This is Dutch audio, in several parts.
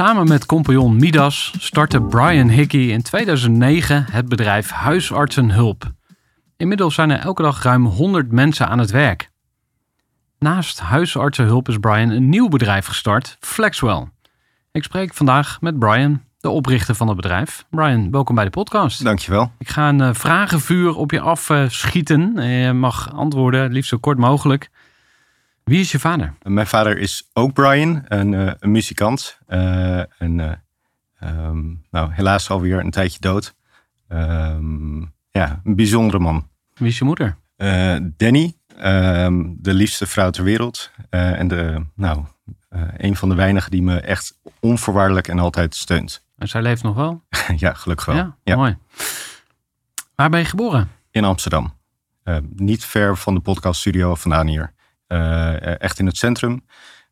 Samen met compagnon Midas startte Brian Hickey in 2009 het bedrijf Huisartsenhulp. Inmiddels zijn er elke dag ruim 100 mensen aan het werk. Naast Huisartsenhulp is Brian een nieuw bedrijf gestart, Flexwell. Ik spreek vandaag met Brian, de oprichter van het bedrijf. Brian, welkom bij de podcast. Dankjewel. Ik ga een eh, vragenvuur op je afschieten. Je mag antwoorden, liefst zo kort mogelijk. Wie is je vader? Mijn vader is ook Brian, een, eh, een muzikant. Uh, en um, nou, helaas alweer een tijdje dood. Um, ja, een bijzondere man. Wie is je moeder? Danny, um, de liefste vrouw ter wereld. en de, nou, een van de weinigen die me echt onvoorwaardelijk en altijd steunt. En zij leeft nog wel? ja, gelukkig wel. Ja, ja, mooi. Waar ben je geboren? In Amsterdam. niet ver van de podcaststudio vandaan hier. Uh, echt in het centrum.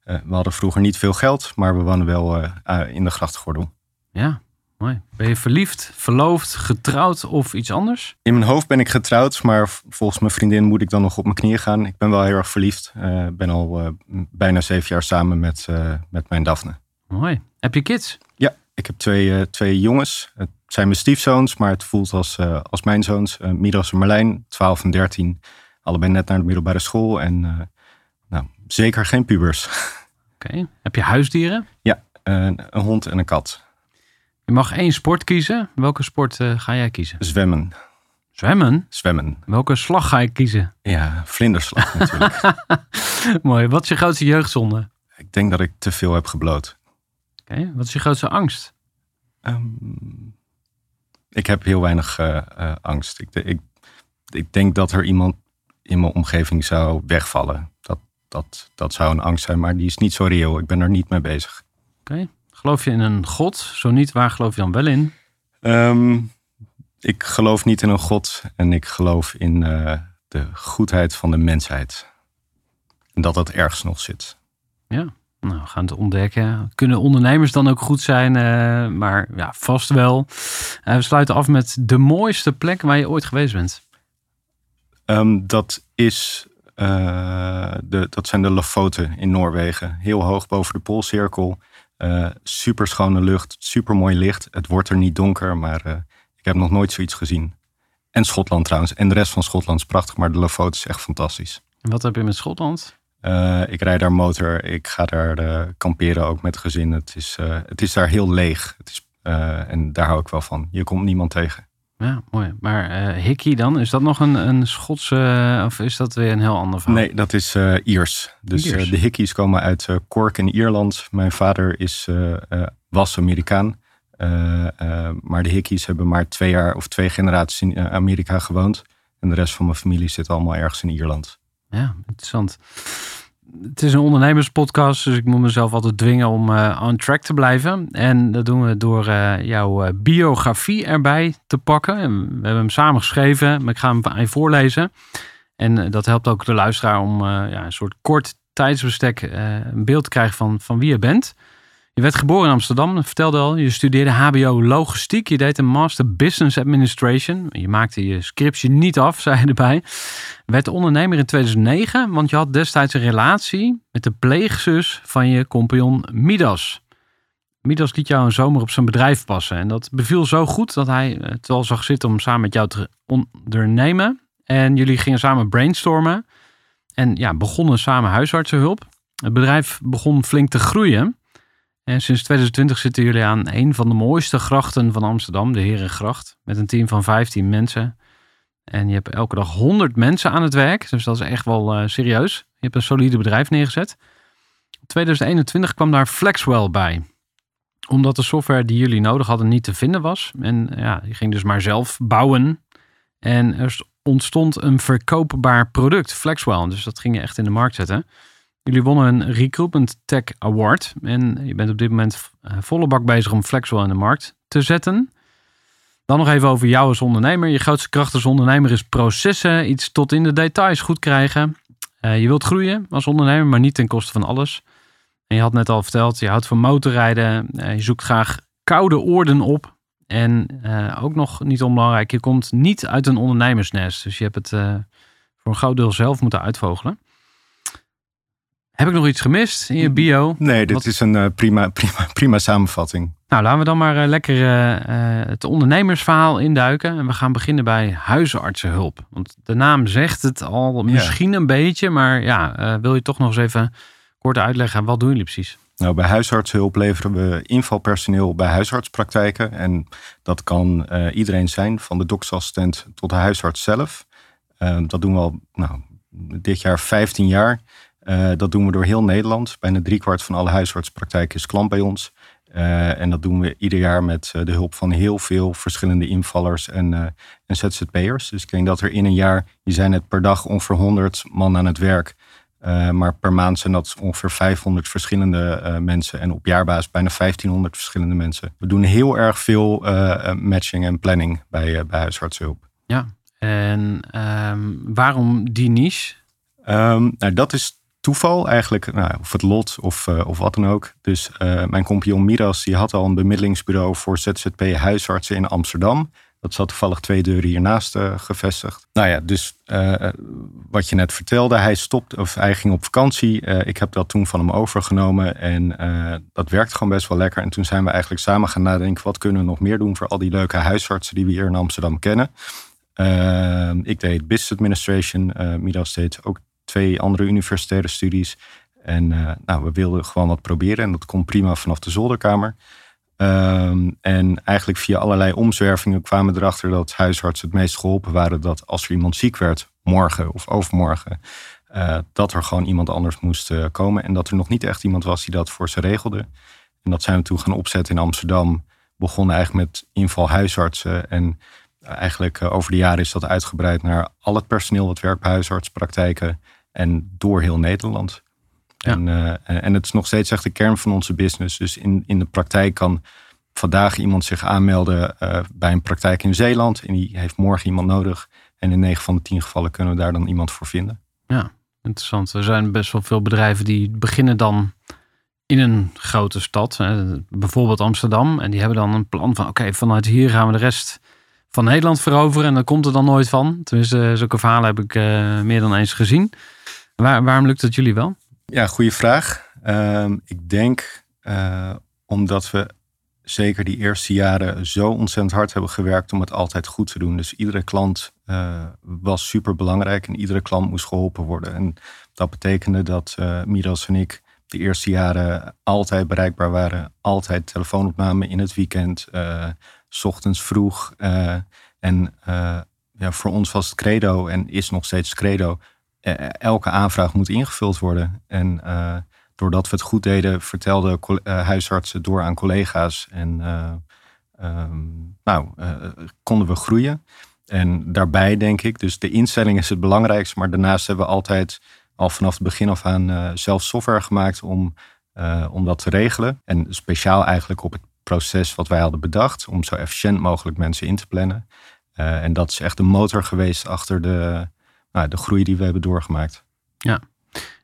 Uh, we hadden vroeger niet veel geld, maar we wonen wel uh, in de grachtgordel. Ja, mooi. Ben je verliefd, verloofd, getrouwd of iets anders? In mijn hoofd ben ik getrouwd, maar volgens mijn vriendin moet ik dan nog op mijn knieën gaan. Ik ben wel heel erg verliefd. Ik ben al bijna zeven jaar samen met, met mijn Daphne. Mooi. Heb je kids? Ja, ik heb twee, twee jongens. Het zijn mijn stiefzoons, maar het voelt als, als mijn zoons. Midas en Marlijn, 12 en 13. Allebei net naar de middelbare school en zeker geen pubers. Oké. Heb je huisdieren? Ja, een, een, hond en een kat. Je mag één sport kiezen. Welke sport uh, ga jij kiezen? Zwemmen. Zwemmen? Zwemmen. Welke slag ga je kiezen? Ja, vlinderslag natuurlijk. Mooi. Wat is je grootste jeugdzonde? Ik denk dat ik te veel heb gebloot. Oké. Wat is je grootste angst? Um, ik heb heel weinig uh, uh, angst. Ik, ik, ik denk dat er iemand in mijn omgeving zou wegvallen. Dat, dat, dat zou een angst zijn, maar die is niet zo reëel. Ik ben er niet mee bezig. Oké. Geloof je in een God? Zo niet, waar geloof je dan wel in? Um, ik geloof niet in een God en ik geloof in uh, de goedheid van de mensheid. En dat dat ergens nog zit. Ja, nou, we gaan het ontdekken. Kunnen ondernemers dan ook goed zijn? Uh, maar ja, vast wel. Uh, we sluiten af met de mooiste plek waar je ooit geweest bent. Um, dat, is, uh, de, dat zijn de Lofoten in Noorwegen. Heel hoog boven de Poolcirkel. Uh, super schone lucht, super mooi licht. Het wordt er niet donker, maar uh, ik heb nog nooit zoiets gezien. En Schotland trouwens. En de rest van Schotland is prachtig, maar de Lofoten is echt fantastisch. En wat heb je met Schotland? ik rijd daar motor, ik ga daar kamperen ook met gezin. Het is, het is daar heel leeg. Het is, en daar hou ik wel van. Je komt niemand tegen. Ja, mooi. Maar uh, Hickey dan, is dat nog een, een Schotse, of is dat weer een heel ander verhaal? Nee, dat is uh, Iers. Dus Iers. De Hickeys komen uit Cork in Ierland. Mijn vader is, was Amerikaan. maar de Hickeys hebben maar twee jaar of twee generaties in Amerika gewoond. En de rest van mijn familie zit allemaal ergens in Ierland. Ja, interessant het is een ondernemerspodcast, dus ik moet mezelf altijd dwingen om uh, on track te blijven. En dat doen we door uh, jouw uh, biografie erbij te pakken. En we hebben hem samen geschreven, maar ik ga hem aan voorlezen. En dat helpt ook de luisteraar om ja, een soort kort tijdsbestek een beeld te krijgen van, van wie je bent. Je werd geboren in Amsterdam, vertelde al. Je studeerde HBO Logistiek. Je deed een Master Business Administration. Je maakte je scriptje niet af, zei je erbij. Werd ondernemer in 2009, want je had destijds een relatie met de pleegzus van je compagnon Midas. Midas liet jou een zomer op zijn bedrijf passen. En dat beviel zo goed dat hij het wel zag zitten om samen met jou te ondernemen. En jullie gingen samen brainstormen. En ja, begonnen samen huisartsenhulp. Het bedrijf begon flink te groeien. En sinds 2020 zitten jullie aan een van de mooiste grachten van Amsterdam, de Herengracht. Met een team van 15 mensen. En je hebt elke dag 100 mensen aan het werk. Dus dat is echt wel uh, serieus. Je hebt een solide bedrijf neergezet. In 2021 kwam daar Flexwell bij. Omdat de software die jullie nodig hadden niet te vinden was. En ja, je ging dus maar zelf bouwen. En er ontstond een verkoopbaar product, Flexwell. Dus dat ging je echt in de markt zetten. Jullie wonnen een Recruitment Tech Award. En je bent op dit moment eh, volle bak bezig om Flexwell in de markt te zetten. Dan nog even over jou als ondernemer. Je grootste kracht als ondernemer is processen, iets tot in de details goed krijgen. Uh, je wilt groeien als ondernemer, maar niet ten koste van alles. En je had net al verteld, je houdt van motorrijden. Uh, je zoekt graag koude oorden op. En ook nog niet onbelangrijk, je komt niet uit een ondernemersnest. Dus je hebt het voor een groot deel zelf moeten uitvogelen. Heb ik nog iets gemist in je bio? Nee, dit is een uh, prima, prima, prima samenvatting. Nou, laten we dan maar uh, lekker uh, het ondernemersverhaal induiken. En we gaan beginnen bij huisartsenhulp. Want de naam zegt het al misschien een beetje. Maar ja, wil je toch nog eens even kort uitleggen. Wat doen jullie precies? Nou, bij huisartsenhulp leveren we invalpersoneel bij huisartspraktijken. En dat kan iedereen zijn, van de doksassistent tot de huisarts zelf. dat doen we al nou, dit jaar 15 jaar. Uh, dat doen we door heel Nederland. Bijna driekwart van alle huisartspraktijken is klant bij ons. Uh, en dat doen we ieder jaar met uh, de hulp van heel veel verschillende invallers en, en ZZP'ers. Dus ik denk dat er in een jaar, je zijn het per dag ongeveer 100 man aan het werk. maar per maand zijn dat ongeveer 500 verschillende mensen. En op jaarbasis bijna 1500 verschillende mensen. We doen heel erg veel matching en planning bij, bij huisartshulp. Ja, en um, waarom die niche? Um, nou, dat is toeval eigenlijk, nou, of het lot of, uh, of wat dan ook. Dus uh, mijn compagnon Miras die had al een bemiddelingsbureau voor ZZP huisartsen in Amsterdam. Dat zat toevallig twee deuren hiernaast uh, gevestigd. Nou ja, dus wat je net vertelde, hij stopt of hij ging op vakantie. ik heb dat toen van hem overgenomen en dat werkte gewoon best wel lekker. En toen zijn we eigenlijk samen gaan nadenken, wat kunnen we nog meer doen voor al die leuke huisartsen die we hier in Amsterdam kennen. ik deed business administration, Midas deed ook twee andere universitaire studies. En uh, nou, we wilden gewoon wat proberen en dat kon prima vanaf de zolderkamer. Um, en eigenlijk via allerlei omzwervingen kwamen we erachter dat huisartsen het meest geholpen waren dat als er iemand ziek werd, morgen of overmorgen, uh, dat er gewoon iemand anders moest uh, komen. En dat er nog niet echt iemand was die dat voor ze regelde. En dat zijn we toen gaan opzetten in Amsterdam. Begonnen eigenlijk met inval huisartsen. En eigenlijk over de jaren is dat uitgebreid naar al het personeel wat werkt bij huisartspraktijken. En door heel Nederland. En, uh, en het is nog steeds echt de kern van onze business. Dus in, in de praktijk kan vandaag iemand zich aanmelden uh, bij een praktijk in Zeeland. En die heeft morgen iemand nodig. En in 9 van de 10 gevallen kunnen we daar dan iemand voor vinden. Ja, interessant. Er zijn best wel veel bedrijven die beginnen dan in een grote stad. Hè, bijvoorbeeld Amsterdam. En die hebben dan een plan van oké, vanuit hier gaan we de rest van Nederland veroveren. En dat komt er dan nooit van. Tenminste, zulke verhalen heb ik uh, meer dan eens gezien. Waar, waarom lukt het jullie wel? Ja, goede vraag. Uh, ik denk uh, omdat we zeker die eerste jaren zo ontzettend hard hebben gewerkt om het altijd goed te doen. Dus iedere klant was super belangrijk en iedere klant moest geholpen worden. En dat betekende dat Midas en ik de eerste jaren altijd bereikbaar waren. Altijd telefoonopname in het weekend, s ochtends vroeg. en ja, voor ons was het credo en is nog steeds credo eh, elke aanvraag moet ingevuld worden. En uh, doordat we het goed deden, vertelden huisartsen door aan collega's. En um, nou, konden we groeien. En daarbij denk ik, dus de instelling is het belangrijkste. Maar daarnaast hebben we altijd al vanaf het begin af aan zelf software gemaakt om, om dat te regelen. En speciaal eigenlijk op het proces wat wij hadden bedacht. Om zo efficiënt mogelijk mensen in te plannen. en dat is echt de motor geweest achter de, nou, de groei die we hebben doorgemaakt. Ja,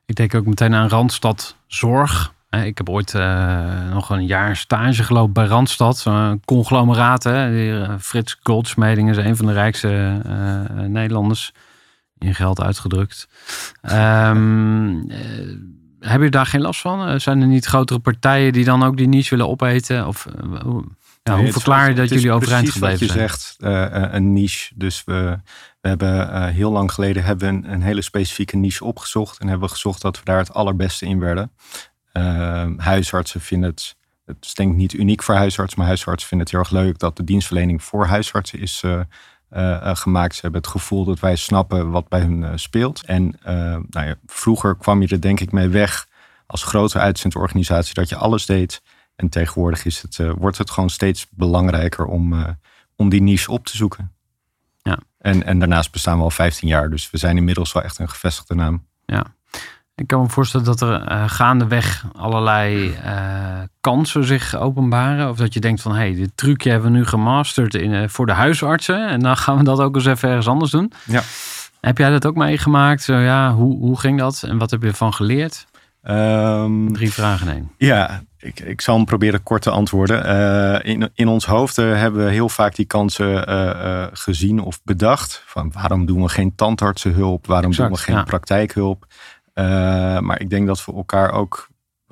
ik denk ook meteen aan Randstad Zorg. Eh, Ik heb ooit eh, nog een jaar stage gelopen bij Randstad. Zo'n conglomeraat. Hè. Eh, Frits Goldsmeding is een van de rijkste eh, eh, Nederlanders. In geld uitgedrukt. Ehm hebben jullie daar geen last van? Eh, Zijn er niet grotere partijen die dan ook die niche willen opeten? Of, eh, hoe, ja, Nee, hoe het verklaar je dat jullie overeind precies wat gebleven je zijn? zegt, eh, een niche. Dus we, we hebben heel lang geleden hebben we een, een hele specifieke niche opgezocht. En hebben we gezocht dat we daar het allerbeste in werden. Eh, huisartsen vinden het, het is denk ik niet uniek voor huisartsen. Maar huisartsen vinden het heel erg leuk dat de dienstverlening voor huisartsen is eh, eh, gemaakt. Ze hebben het gevoel dat wij snappen wat bij hun eh, speelt. En nou ja, vroeger kwam je er denk ik mee weg als grote uitzendorganisatie dat je alles deed. En tegenwoordig is het, wordt het gewoon steeds belangrijker om, om die niche op te zoeken. Ja. En, en daarnaast bestaan we al 15 jaar, dus we zijn inmiddels wel echt een gevestigde naam. Ik kan me voorstellen dat er eh, gaandeweg allerlei eh, kansen zich openbaren. Of dat je denkt van, hé, hey, dit trucje hebben we nu gemasterd in, eh, voor de huisartsen. En dan gaan we dat ook eens even ergens anders doen. Ja. Heb jij dat ook meegemaakt? Zo, ja, hoe, hoe ging dat? En wat heb je ervan geleerd? Ehm, Drie vragen in één. Ja, ik, ik zal hem proberen kort te antwoorden. In, in ons hoofd hebben we heel vaak die kansen gezien of bedacht. Van waarom doen we geen tandartsenhulp? Waarom doen we geen ja. praktijkhulp? Eh, maar ik denk dat we elkaar ook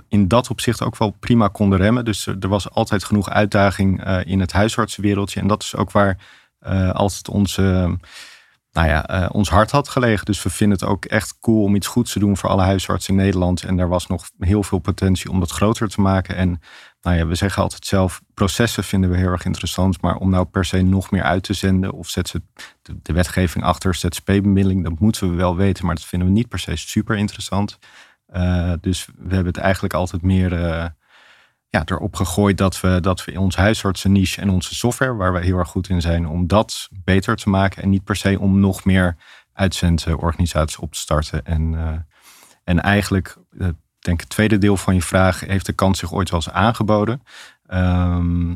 in dat opzicht ook wel prima konden remmen. Dus er er was altijd genoeg uitdaging eh, in het huisartsenwereldje. En dat is ook waar eh, altijd onze, nou ja, ons hart had gelegen. Dus we vinden het ook echt cool om iets goeds te doen voor alle huisartsen in Nederland. En daar was nog heel veel potentie om dat groter te maken. En nou ja, we zeggen altijd zelf, processen vinden we heel erg interessant. Maar om nou per se nog meer uit te zenden of ZZ, de, de wetgeving achter ZZP-bemiddeling, dat moeten we wel weten. Maar dat vinden we niet per se super interessant. Eh, dus we hebben het eigenlijk altijd meer eh, ja, erop gegooid dat we, dat we in ons huisartsenniche en onze software, waar we heel erg goed in zijn, om dat beter te maken. En niet per se om nog meer uitzendorganisaties op te starten. En, eh, en eigenlijk, denk het tweede deel van je vraag, heeft de kans zich ooit wel eens aangeboden? Ehm,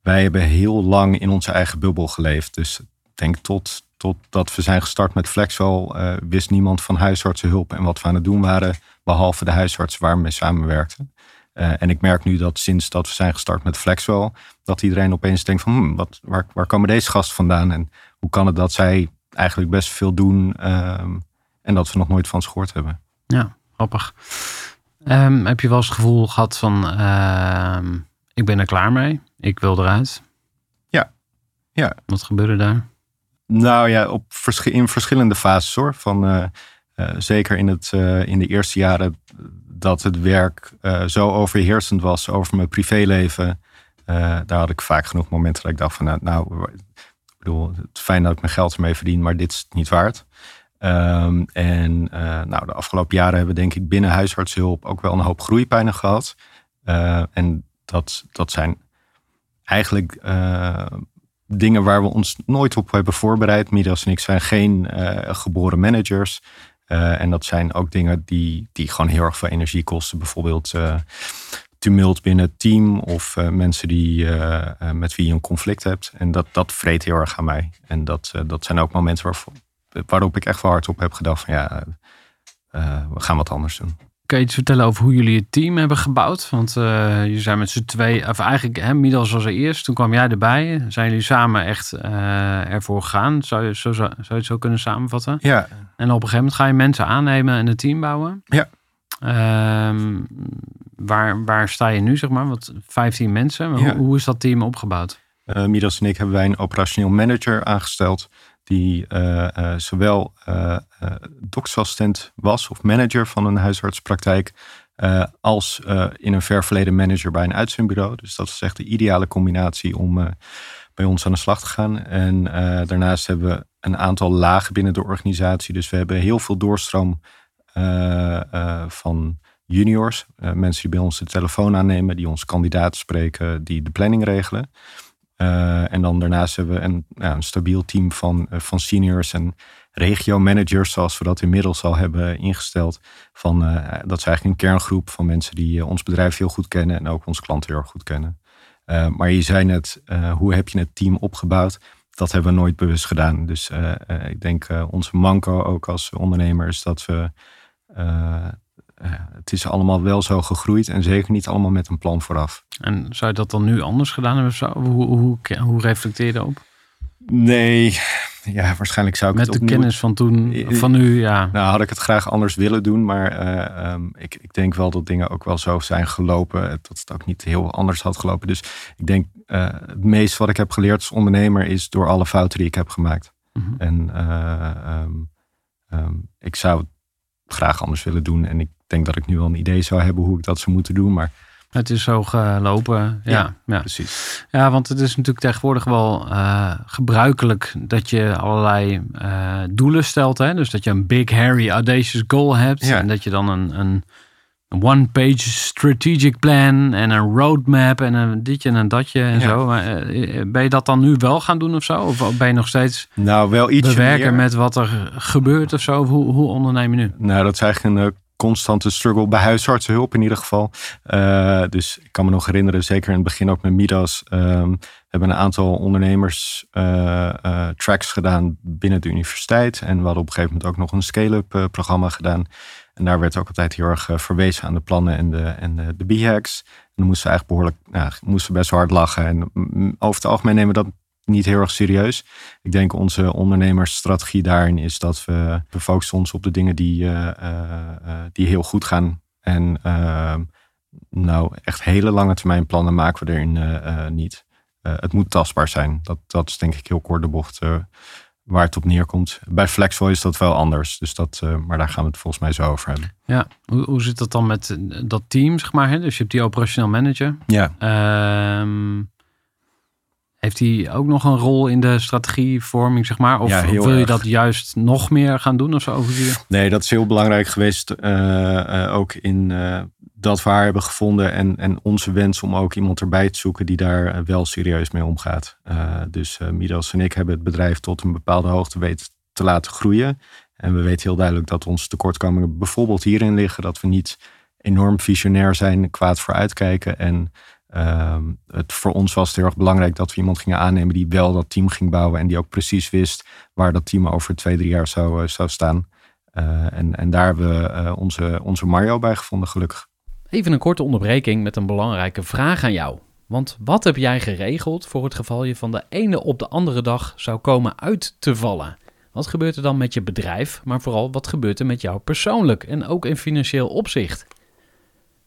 wij hebben heel lang in onze eigen bubbel geleefd. Dus denk tot, totdat we zijn gestart met Flexwell, eh, wist niemand van huisartsenhulp en wat we aan het doen waren, behalve de huisarts waar we mee samenwerkten. Eh, en ik merk nu dat sinds dat we zijn gestart met Flexwell, dat iedereen opeens denkt van, hmm, wat, waar, waar komen deze gasten vandaan? En hoe kan het dat zij eigenlijk best veel doen ehm, en dat we nog nooit van ze gehoord hebben? Ja, grappig. Ehm, heb je wel eens het gevoel gehad van, ehm, ik ben er klaar mee. Ik wil eruit. Ja. Ja. Wat gebeurde daar? Nou ja, op vers- in verschillende fases hoor. Van, eh, eh, zeker in, het, eh, in de eerste jaren dat het werk zo overheersend was over mijn privéleven. daar had ik vaak genoeg momenten dat ik dacht van nou, nou ik bedoel, het is fijn dat ik mijn geld ermee verdien, maar dit is het niet waard. Ehm, en eh, nou, de afgelopen jaren hebben we denk ik binnen huisartshulp ook wel een hoop groeipijnen gehad. Eh, en dat, dat zijn eigenlijk eh, dingen waar we ons nooit op hebben voorbereid. Midas en ik zijn geen geboren managers. En dat zijn ook dingen die, die gewoon heel erg veel energie kosten. Bijvoorbeeld tumult binnen het team of mensen die, met wie je een conflict hebt. En dat, dat vreet heel erg aan mij. En dat, dat zijn ook momenten waarvoor, waarop ik echt wel hardop heb gedacht van ja, eh, we gaan wat anders doen. Kun je iets vertellen over hoe jullie het team hebben gebouwd? Want eh jullie zijn met z'n twee, of eigenlijk hè, Midas was er eerst. Toen kwam jij erbij. Zijn jullie samen echt eh, ervoor gegaan? Zou je, zo, zou je het zo kunnen samenvatten? Ja, En op een gegeven moment ga je mensen aannemen en een team bouwen. Ja. Ehm, waar, waar sta je nu, zeg maar? Wat, 15 mensen. Ja. hoe, hoe is dat team opgebouwd? Uh, Midas en ik hebben wij een operationeel manager aangesteld. Die uh, uh, zowel uh, doktersassistent was of manager van een huisartspraktijk. als in een ver verleden manager bij een uitzendbureau. Dus dat is echt de ideale combinatie om bij ons aan de slag te gaan. En daarnaast hebben we een aantal lagen binnen de organisatie. Dus we hebben heel veel doorstroom van juniors. Mensen die bij ons de telefoon aannemen, die ons kandidaten spreken, die de planning regelen. Uh, en dan daarnaast hebben we een, ja, een stabiel team van, uh, van seniors en regio-managers, zoals we dat inmiddels al hebben ingesteld. Van, uh, dat is eigenlijk een kerngroep van mensen die ons bedrijf heel goed kennen en ook onze klanten heel goed kennen. Maar je zei net, hoe heb je het team opgebouwd? Dat hebben we nooit bewust gedaan. Dus ik denk onze manco ook als ondernemer is dat we eh, het is allemaal wel zo gegroeid en zeker niet allemaal met een plan vooraf. En zou je dat dan nu anders gedaan hebben? Zo? Hoe, hoe, hoe reflecteer je daarop? Nee, ja, waarschijnlijk zou ik Met het de opnieuw- kennis van toen, I- van nu, ja. Nou, had ik het graag anders willen doen, maar eh, ehm, ik, ik denk wel dat dingen ook wel zo zijn gelopen. eh, Dat het ook niet heel anders had gelopen. Dus ik denk, eh, het meest wat ik heb geleerd als ondernemer is door alle fouten die ik heb gemaakt. Mhm. En eh, ehm, ehm, ik zou het graag anders willen doen. En ik denk dat ik nu wel een idee zou hebben hoe ik dat zou moeten doen. Maar Het is zo gelopen. Ja, ja. ja. precies. want het is natuurlijk tegenwoordig wel eh, gebruikelijk dat je allerlei eh, doelen stelt. Hè? Dus dat je een big, hairy, audacious goal hebt. Ja. En dat je dan een, een one-page strategic plan en een roadmap en een ditje en een datje en Ja. zo. Maar, eh, ben je dat dan nu wel gaan doen of zo? Of ben je nog steeds Nou, wel iets bewerken meer. met wat er gebeurt of zo? Hoe, hoe onderneem je nu? Nou, dat is eigenlijk een constante struggle bij huisartsenhulp in ieder geval. Eh, dus ik kan me nog herinneren, zeker in het begin ook met Midas. ehm, we hebben een aantal ondernemers eh, eh, tracks gedaan binnen de universiteit. En we hadden op een gegeven moment ook nog een scale-up programma gedaan. En daar werd ook altijd heel erg verwezen aan de plannen en de, en de, de B-hacks. En dan moesten we eigenlijk behoorlijk, nou, moesten best hard lachen. En mm, over het algemeen nemen we dat niet heel erg serieus. Ik denk onze ondernemersstrategie daarin is dat we, we focussen ons op de dingen die, eh, eh, eh, die heel goed gaan. En eh, nou, echt hele lange termijn plannen maken we erin niet. Het moet tastbaar zijn. Dat, dat is denk ik heel kort de bocht waar het op neerkomt. Bij Flexwell is dat wel anders. Dus dat, maar daar gaan we het volgens mij zo over hebben. Ja, hoe, hoe zit dat dan met dat team, zeg maar? Hè? Dus je hebt die operationeel manager. Ja, Ehm, heeft hij ook nog een rol in de strategievorming, zeg maar? Of Ja, wil je erg. dat juist nog meer gaan doen of zo? Nee, dat is heel belangrijk geweest. eh, eh, ook in eh, dat we haar hebben gevonden. En, en onze wens om ook iemand erbij te zoeken die daar wel serieus mee omgaat. Dus Midas en ik hebben het bedrijf tot een bepaalde hoogte weten te laten groeien. En we weten heel duidelijk dat onze tekortkomingen bijvoorbeeld hierin liggen. Dat we niet enorm visionair zijn, kwaad vooruitkijken. En ehm, het, voor ons was het heel erg belangrijk dat we iemand gingen aannemen die wel dat team ging bouwen. En die ook precies wist waar dat team over twee, drie jaar zou, eh, zou staan. Eh, en, en daar hebben we eh, onze, onze Mario bij gevonden, gelukkig. Even een korte onderbreking met een belangrijke vraag aan jou. Want wat heb jij geregeld voor het geval je van de ene op de andere dag zou komen uit te vallen? Wat gebeurt er dan met je bedrijf, maar vooral wat gebeurt er met jou persoonlijk en ook in financieel opzicht?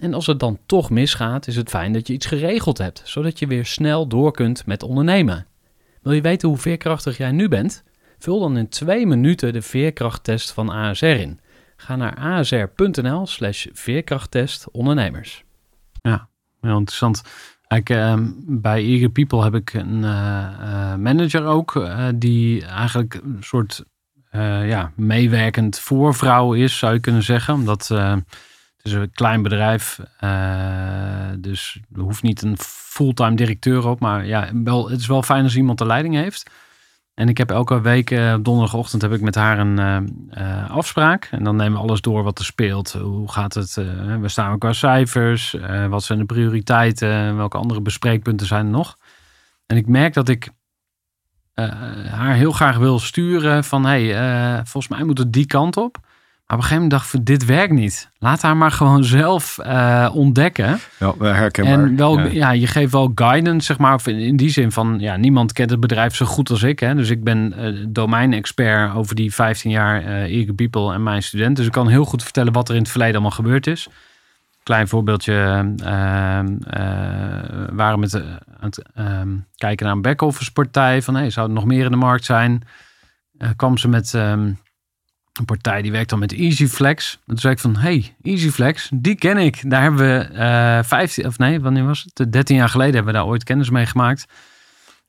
En als het dan toch misgaat, is het fijn dat je iets geregeld hebt, zodat je weer snel door kunt met ondernemen. Wil je weten hoe veerkrachtig jij nu bent? Vul dan in twee minuten de veerkrachttest van ASR in. Ga naar asr.nl slash veerkrachttest ondernemers. Heel interessant. Ehm, bij Eager People heb ik een eh, eh, manager ook, eh, die eigenlijk een soort ja, meewerkend voorvrouw is, zou je kunnen zeggen. Omdat het is een klein bedrijf, eh, dus er hoeft niet een fulltime directeur op. Maar ja, wel, het is wel fijn als iemand de leiding heeft. En ik heb elke week, eh, donderdagochtend, heb ik met haar een eh, afspraak. En dan nemen we alles door wat er speelt. Hoe gaat het? we staan qua cijfers? Wat zijn de prioriteiten? Welke andere bespreekpunten zijn er nog? En ik merk dat ik haar heel graag wil sturen van... hey, volgens mij moet het die kant op. Maar op een gegeven moment dacht ik, dit werkt niet. Laat haar maar gewoon zelf eh, ontdekken. Ja, herkenbaar. En wel, Ja. ja. je geeft wel guidance, zeg maar. Of in, die zin van, ja, niemand kent het bedrijf zo goed als ik. Hè? Dus ik ben eh domeinexpert over die 15 jaar eh Eager People en mijn student. Dus ik kan heel goed vertellen wat er in het verleden allemaal gebeurd is. Klein voorbeeldje. we waren met, aan het ehm, kijken naar een back-office partij. Van, hey, zou er nog meer in de markt zijn? Kwam ze met... ehm, een partij die werkt dan met EasyFlex. En toen zei ik van, hey, EasyFlex, die ken ik. Daar hebben we eh 15, of nee, wanneer was het? 13 jaar geleden hebben we daar ooit kennis mee gemaakt.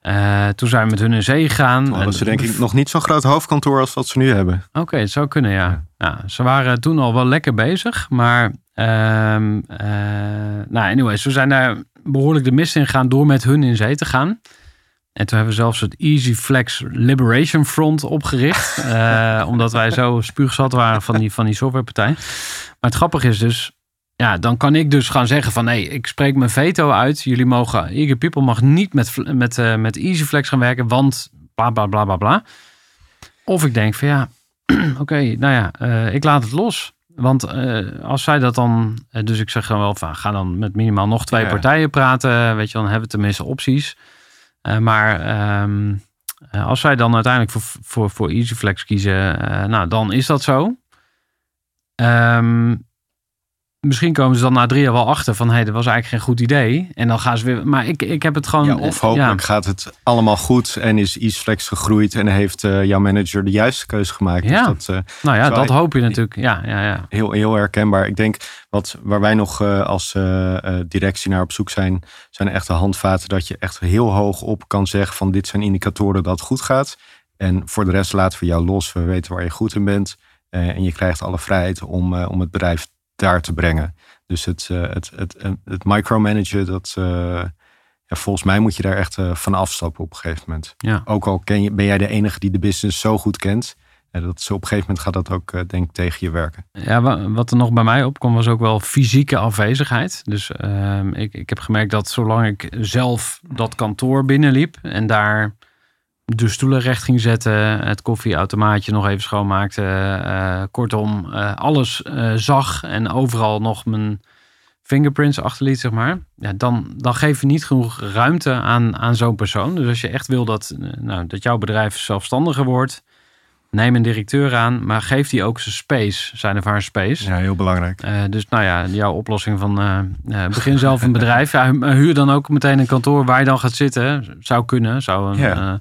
Eh, toen zijn we met hun in zee gegaan. Hadden En- ze denk ik nog niet zo'n groot hoofdkantoor als wat ze nu hebben. Oké, het zou kunnen, ja. Ze waren toen al wel lekker bezig, maar... eh, nou, anyways, we zijn daar behoorlijk de mist in gegaan door met hun in zee te gaan. En toen hebben we zelfs het Easy Flex Liberation Front opgericht. eh, omdat wij zo spuugzat waren van die, van die softwarepartij. Maar het grappige is dus... Ja, dan kan ik dus gaan zeggen van... nee, ik spreek mijn veto uit. Jullie mogen... Eager People mag niet met, met, eh, met Easy Flex gaan werken, want bla bla bla bla bla. Of ik denk van ja, oké, nou ja, eh, ik laat het los. Want als zij dat dan, dus ik zeg dan wel van, ga dan met minimaal nog twee Ja. partijen praten, weet je, dan hebben we tenminste opties. Eh, maar ehm, eh, als zij dan uiteindelijk voor, voor, voor EasyFlex kiezen, eh, nou, dan is dat zo. Ehm, misschien komen ze dan na drie jaar wel achter van, hé, hey, dat was eigenlijk geen goed idee. En dan gaan ze weer, maar ik, ik heb het gewoon... Ja, of eh, hopelijk gaat het allemaal goed en is EaseFlex gegroeid en heeft eh, jouw manager de juiste keuze gemaakt. Ja. Dus dat eh, nou ja, dat hoop je natuurlijk. Ja, ja, ja. heel, heel herkenbaar. Ik denk wat, waar wij nog als directie naar op zoek zijn, zijn echte handvaten dat je echt heel hoog op kan zeggen van dit zijn indicatoren dat het goed gaat. En voor de rest laten we jou los. We weten waar je goed in bent. En je krijgt alle vrijheid om, om het bedrijf daar te brengen. Dus het, eh, het, het, het, het micromanagen, dat, eh, ja, volgens mij moet je daar echt eh, van afstappen op een gegeven moment. Ja. Ook al ken je, ben jij de enige die de business zo goed kent. En dat, zo op een gegeven moment gaat dat ook, denk ik, tegen je werken. Ja, wa- wat er nog bij mij opkwam was ook wel fysieke afwezigheid. Dus ehm, ik, ik heb gemerkt dat zolang ik zelf dat kantoor binnenliep en daar de stoelen recht ging zetten, het koffieautomaatje nog even schoonmaakte, eh, kortom, eh, alles zag en overal nog mijn fingerprints achterliet, zeg maar. Ja, dan, dan geef je niet genoeg ruimte aan, aan zo'n persoon. Dus als je echt wil dat, nou, dat jouw bedrijf zelfstandiger wordt, neem een directeur aan, maar geef die ook zijn space, zijn of haar space. Ja, heel belangrijk. Dus nou ja, jouw oplossing van begin zelf een bedrijf. Ja, hu- huur dan ook meteen een kantoor waar je dan gaat zitten. Zou kunnen. Zou een, Ja.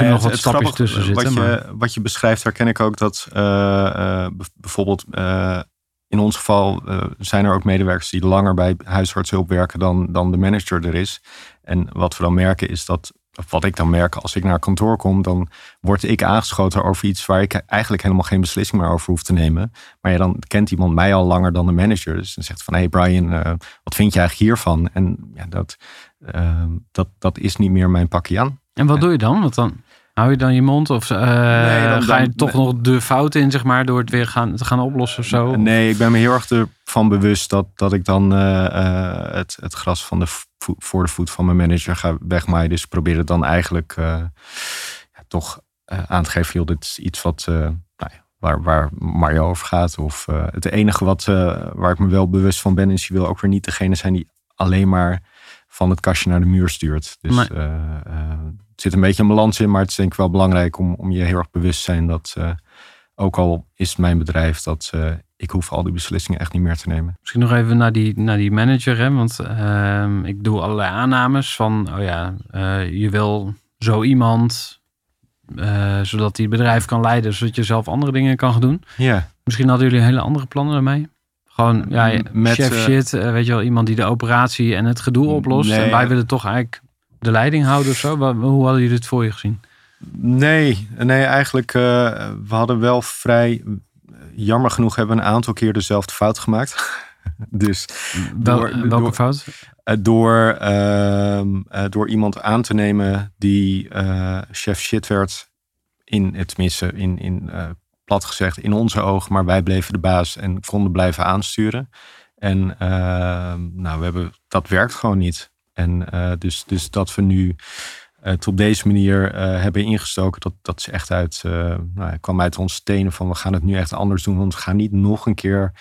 Nou nog het- wat stapjes tussen zitten, Wat je, wat je beschrijft, herken ik ook dat eh, eh, bijvoorbeeld eh, in ons geval zijn er ook medewerkers die langer bij huisartshulp werken dan, dan de manager er is. En wat we dan merken is dat, of wat ik dan merk als ik naar kantoor kom, dan word ik aangeschoten over iets waar ik eigenlijk helemaal geen beslissing meer over hoef te nemen. Maar ja, dan kent iemand mij al langer dan de manager. Dus dan zegt van, hey Brian, wat vind je eigenlijk hiervan? En ja, dat, dat, dat is niet meer mijn pakje aan. En wat doe je dan? Want dan hou je dan je mond of eh, Nee, dan- ga je dan- toch nog de fout in, zeg maar, door het weer gaan, te gaan oplossen of zo? Nee, ik ben me heel erg ervan bewust dat, dat ik dan eh, eh, het, het gras van de vo- voor de voet van mijn manager ga wegmaaien. Dus ik probeer het dan eigenlijk ja, toch aan te geven, joh, dit is iets wat, nou waar, waar Mario over gaat. Of het enige wat, waar ik me wel bewust van ben, is je wil ook weer niet degene zijn die alleen maar van het kastje naar de muur stuurt. Dus Nee. eh, eh, het zit een beetje een balans in, maar het is denk ik wel belangrijk om, om je heel erg bewust te zijn dat, eh, ook al is het mijn bedrijf, dat eh, ik hoef al die beslissingen echt niet meer te nemen. Misschien nog even naar die, naar die manager, hè? want ehm, ik doe allerlei aannames van, oh ja, eh, je wil zo iemand, eh, zodat die het bedrijf kan leiden, zodat je zelf andere dingen kan gaan doen. Ja, Misschien hadden jullie hele andere plannen daarmee? Gewoon, ja, met, chef eh, shit, eh, weet je wel, iemand die de operatie en het gedoe oplost. Nee, en wij willen toch eigenlijk de leiding houden of zo. Hoe hadden jullie het voor je gezien? nee, nee, eigenlijk, eh, we hadden wel vrij, jammer genoeg hebben we een aantal keer dezelfde fout gemaakt. dus Wel, Door- welke door- fout? door, ehm, eh, door iemand aan te nemen die chef shit werd, in het tenminste, in, in plat gezegd, in onze ogen, maar wij bleven de baas en konden blijven aansturen. En ehm, nou, we hebben, dat werkt gewoon niet. En eh, dus, dus dat we nu het op deze manier eh, hebben ingestoken, dat, dat is echt uit, eh, nou, kwam uit onze tenen van we gaan het nu echt anders doen. Want we gaan niet nog een keer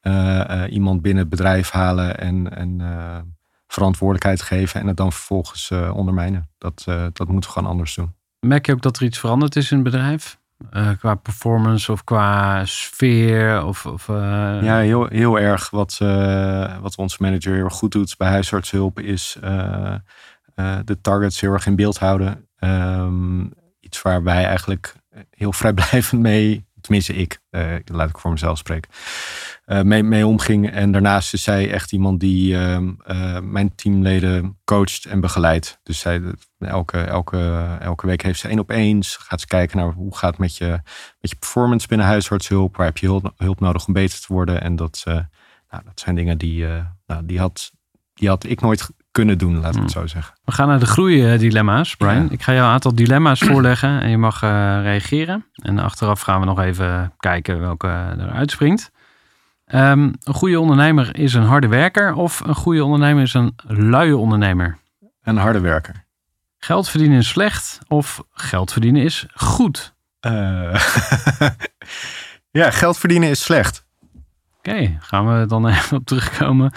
eh, eh, iemand binnen het bedrijf halen en, en eh, verantwoordelijkheid geven en het dan vervolgens eh, ondermijnen. Dat, eh, dat moeten we gewoon anders doen. Merk je ook dat er iets veranderd is in het bedrijf? Eh, qua performance of qua sfeer? Of, of, eh, Ja, heel, heel erg. Wat, eh, wat onze manager heel erg goed doet bij huisartshulp is de targets heel erg in beeld houden. Ehm, iets waar wij eigenlijk heel vrijblijvend mee tenminste ik, eh, laat ik voor mezelf spreken, eh, mee, omging. En daarnaast is zij echt iemand die ehm, eh, mijn teamleden coacht en begeleidt. Dus zij, elke, elke, elke week heeft ze één op eens. Gaat ze kijken naar hoe gaat het met je, met je performance binnen huisartshulp. Waar heb je hulp, nodig om beter te worden. En dat, nou, dat zijn dingen die, nou, die, had, die had ik nooit kunnen doen, laat ik het zo zeggen. We gaan naar de groeidilemma's, Brian. Ja. Ik ga jou een aantal dilemma's voorleggen en je mag eh, reageren. En achteraf gaan we nog even kijken welke er uitspringt. Ehm, een goede ondernemer is een harde werker of een goede ondernemer is een luie ondernemer? Een harde werker. Geld verdienen is slecht of geld verdienen is goed? Eh, ja, geld verdienen is slecht. Gaan we dan even op terugkomen.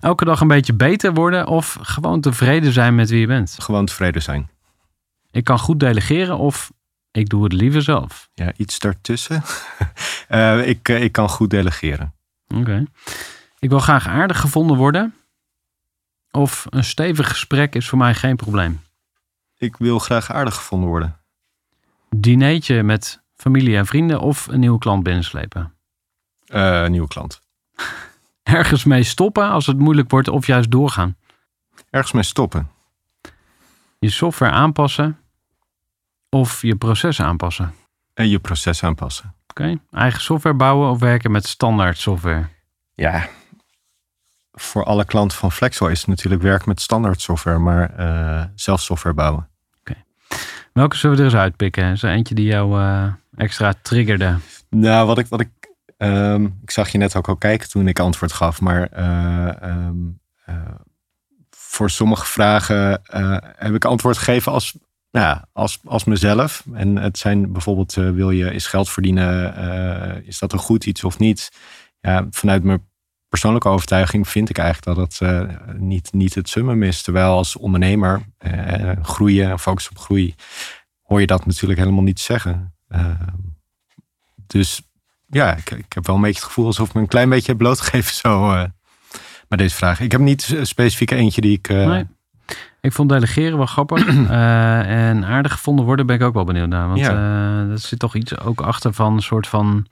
Elke dag een beetje beter worden of gewoon tevreden zijn met wie je bent? Gewoon tevreden zijn. Ik kan goed delegeren of ik doe het liever zelf. Ja, iets daartussen. Eh, ik, eh, ik kan goed delegeren. Oké. Ik wil graag aardig gevonden worden. Of een stevig gesprek is voor mij geen probleem. Ik wil graag aardig gevonden worden. Dineetje met familie en vrienden of een nieuwe klant binnenslepen. Eh, nieuwe klant. Ergens mee stoppen als het moeilijk wordt of juist doorgaan. Ergens mee stoppen. Je software aanpassen of je proces aanpassen. En je proces aanpassen. Oké. Eigen software bouwen of werken met standaard software. Ja, voor alle klanten van Flexwell is het natuurlijk werk met standaard software, maar eh, zelf software bouwen. Welke zullen we er eens uitpikken? Is er eentje die jou eh, extra triggerde? Nou, wat ik, wat ik, ehm, ik zag je net ook al kijken toen ik antwoord gaf, maar eh, ehm, eh, voor sommige vragen eh, heb ik antwoord gegeven als, nou ja, als, als mezelf. En het zijn bijvoorbeeld, wil je is geld verdienen, is dat een goed iets of niet? Ja, vanuit mijn persoonlijke overtuiging vind ik eigenlijk dat het niet, niet het summum is. Terwijl als ondernemer groeien en focus op groei, hoor je dat natuurlijk helemaal niet zeggen. Ehm, dus ja, ik, ik heb wel een beetje het gevoel alsof ik me een klein beetje heb blootgegeven zo uh, met deze vraag. Ik heb niet specifiek eentje die ik... Nee. Ik vond delegeren wel grappig. Eh, en aardig gevonden worden ben ik ook wel benieuwd naar. Want Ja. eh, er zit toch iets ook achter van een soort van...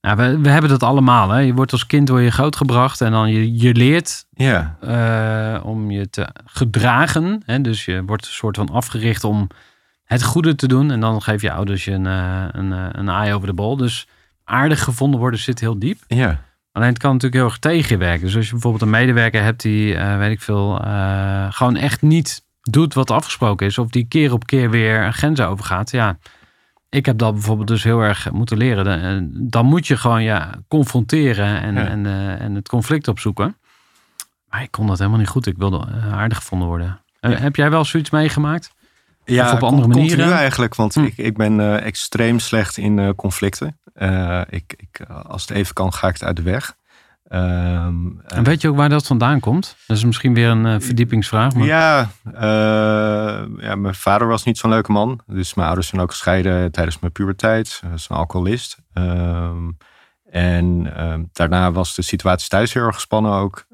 Nou, we, we hebben dat allemaal. Hè? Je wordt als kind door je grootgebracht en dan je, je leert Ja, eh, om je te gedragen. Hè? Dus je wordt een soort van afgericht om het goede te doen. En dan geef je ouders je een, eh, een, eh, een eye over de bol. Dus aardig gevonden worden zit heel diep. ja, Alleen het kan natuurlijk heel erg tegen je werken. Dus als je bijvoorbeeld een medewerker hebt die, eh, weet ik veel, eh, gewoon echt niet doet wat afgesproken is. Of die keer op keer weer een grens overgaat. Ja, ik heb dat bijvoorbeeld dus heel erg moeten leren. Dan- eh, Dan moet je gewoon ja, confronteren en, Ja. en, en het conflict opzoeken. Maar ik kon dat helemaal niet goed. Ik wilde aardig gevonden worden. Ja. Heb jij wel zoiets meegemaakt? Ja Of op andere manieren? continu eigenlijk, want Hm. ik, ik ben eh, extreem slecht in eh, conflicten. Eh, ik, ik, als het even kan, ga ik het uit de weg. Ehm, En weet je ook waar dat vandaan komt? Dat is misschien weer een verdiepingsvraag. Maar... Ja, ja, mijn vader was niet zo'n leuke man. Dus mijn ouders zijn ook gescheiden tijdens mijn puberteit. Hij is een alcoholist. Ehm, en ehm, daarna was de situatie thuis heel erg gespannen ook.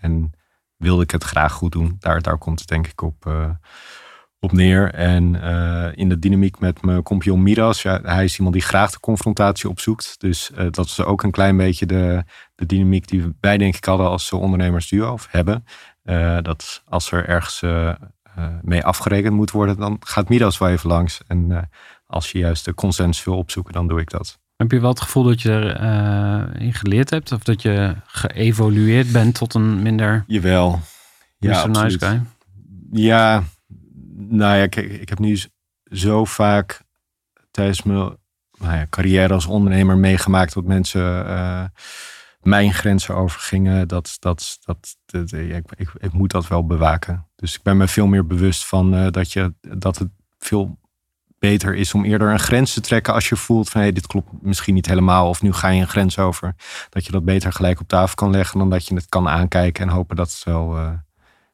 En wilde ik het graag goed doen. Daar, daar komt het denk ik op, op neer. En eh, in de dynamiek met mijn compagnon Miras. Ja, hij is iemand die graag de confrontatie opzoekt. Dus eh, dat is ook een klein beetje de, de dynamiek die wij denk ik hadden als ondernemersduo. Of hebben. Eh, dat als er ergens mee afgerekend moet worden, dan gaat Midas wel even langs. En als je juist de consens wil opzoeken, dan doe ik dat. Heb je wel het gevoel dat je erin in geleerd hebt? Of dat je geëvolueerd bent tot een minder Jawel. Ja, Mr. Nice absoluut. Guy? Ja, nou ja, kijk, ik heb nu zo vaak tijdens mijn nou ja, carrière als ondernemer meegemaakt dat mensen eh, mijn grenzen overgingen. Dat, dat, dat, dat- ja, ik, ik, ik moet dat wel bewaken. Dus ik ben me veel meer bewust van eh, dat, je, dat het veel beter is om eerder een grens te trekken als je voelt van hey, dit klopt misschien niet helemaal of nu ga je een grens over. Dat je dat beter gelijk op tafel kan leggen dan dat je het kan aankijken en hopen dat het wel, eh,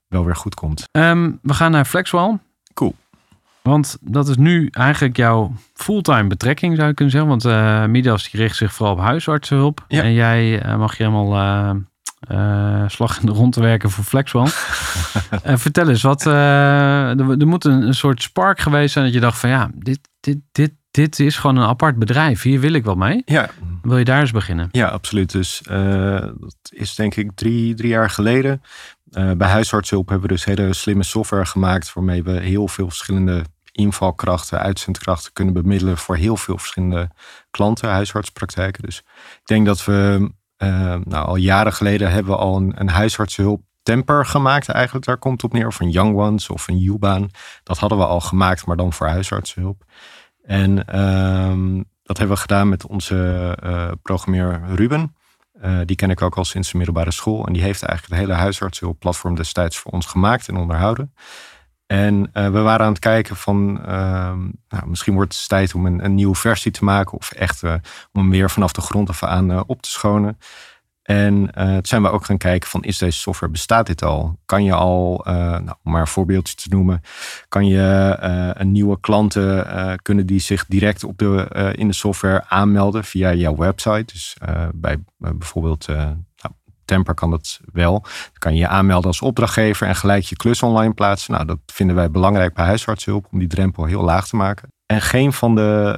wel weer goed komt. Ehm, we gaan naar Flexwall. Cool. Want dat is nu eigenlijk jouw fulltime betrekking, zou je kunnen zeggen. Want eh Midas die richt zich vooral op huisartsenhulp. Ja. En jij eh, mag je helemaal eh, slag in de rond te werken voor Flexwall. Eh, vertel eens, wat, er, er moet een, een soort spark geweest zijn dat je dacht van ja, dit, dit, dit, dit is gewoon een apart bedrijf. Hier wil ik wel mee. Ja, Wil je daar eens beginnen? Ja, absoluut. Dus dat is denk ik drie, drie jaar geleden. Eh, bij huisartshulp hebben we dus hele slimme software gemaakt. waarmee we heel veel verschillende invalkrachten, uitzendkrachten kunnen bemiddelen. voor heel veel verschillende klanten, huisartspraktijken. Dus ik denk dat we eh, nou, al jaren geleden hebben we al een, een huisartsenhulp temper gemaakt eigenlijk. Daar komt op neer. Of een Young Ones of een U-baan. Dat hadden we al gemaakt, maar dan voor huisartsenhulp. En ehm, dat hebben we gedaan met onze uh, programmeur Ruben. Uh, die ken ik ook al sinds de middelbare school. En die heeft eigenlijk het hele huisartsenhulpplatform destijds voor ons gemaakt en onderhouden. En uh, we waren aan het kijken van, ehm, nou, misschien wordt het tijd om een, een, nieuwe versie te maken. Of echt om hem weer vanaf de grond af aan op te schonen. En uh, zijn we ook gaan kijken van is deze software, bestaat dit al? Kan je al, uh, nou, om maar een voorbeeldje te noemen, kan je uh, een nieuwe klanten, kunnen die zich direct op de, in de software aanmelden via jouw website? Dus bij bijvoorbeeld nou, Temper kan dat wel. Dan kan je je aanmelden als opdrachtgever en gelijk je klus online plaatsen. Nou, dat vinden wij belangrijk bij huisartshulp om die drempel heel laag te maken. En geen van de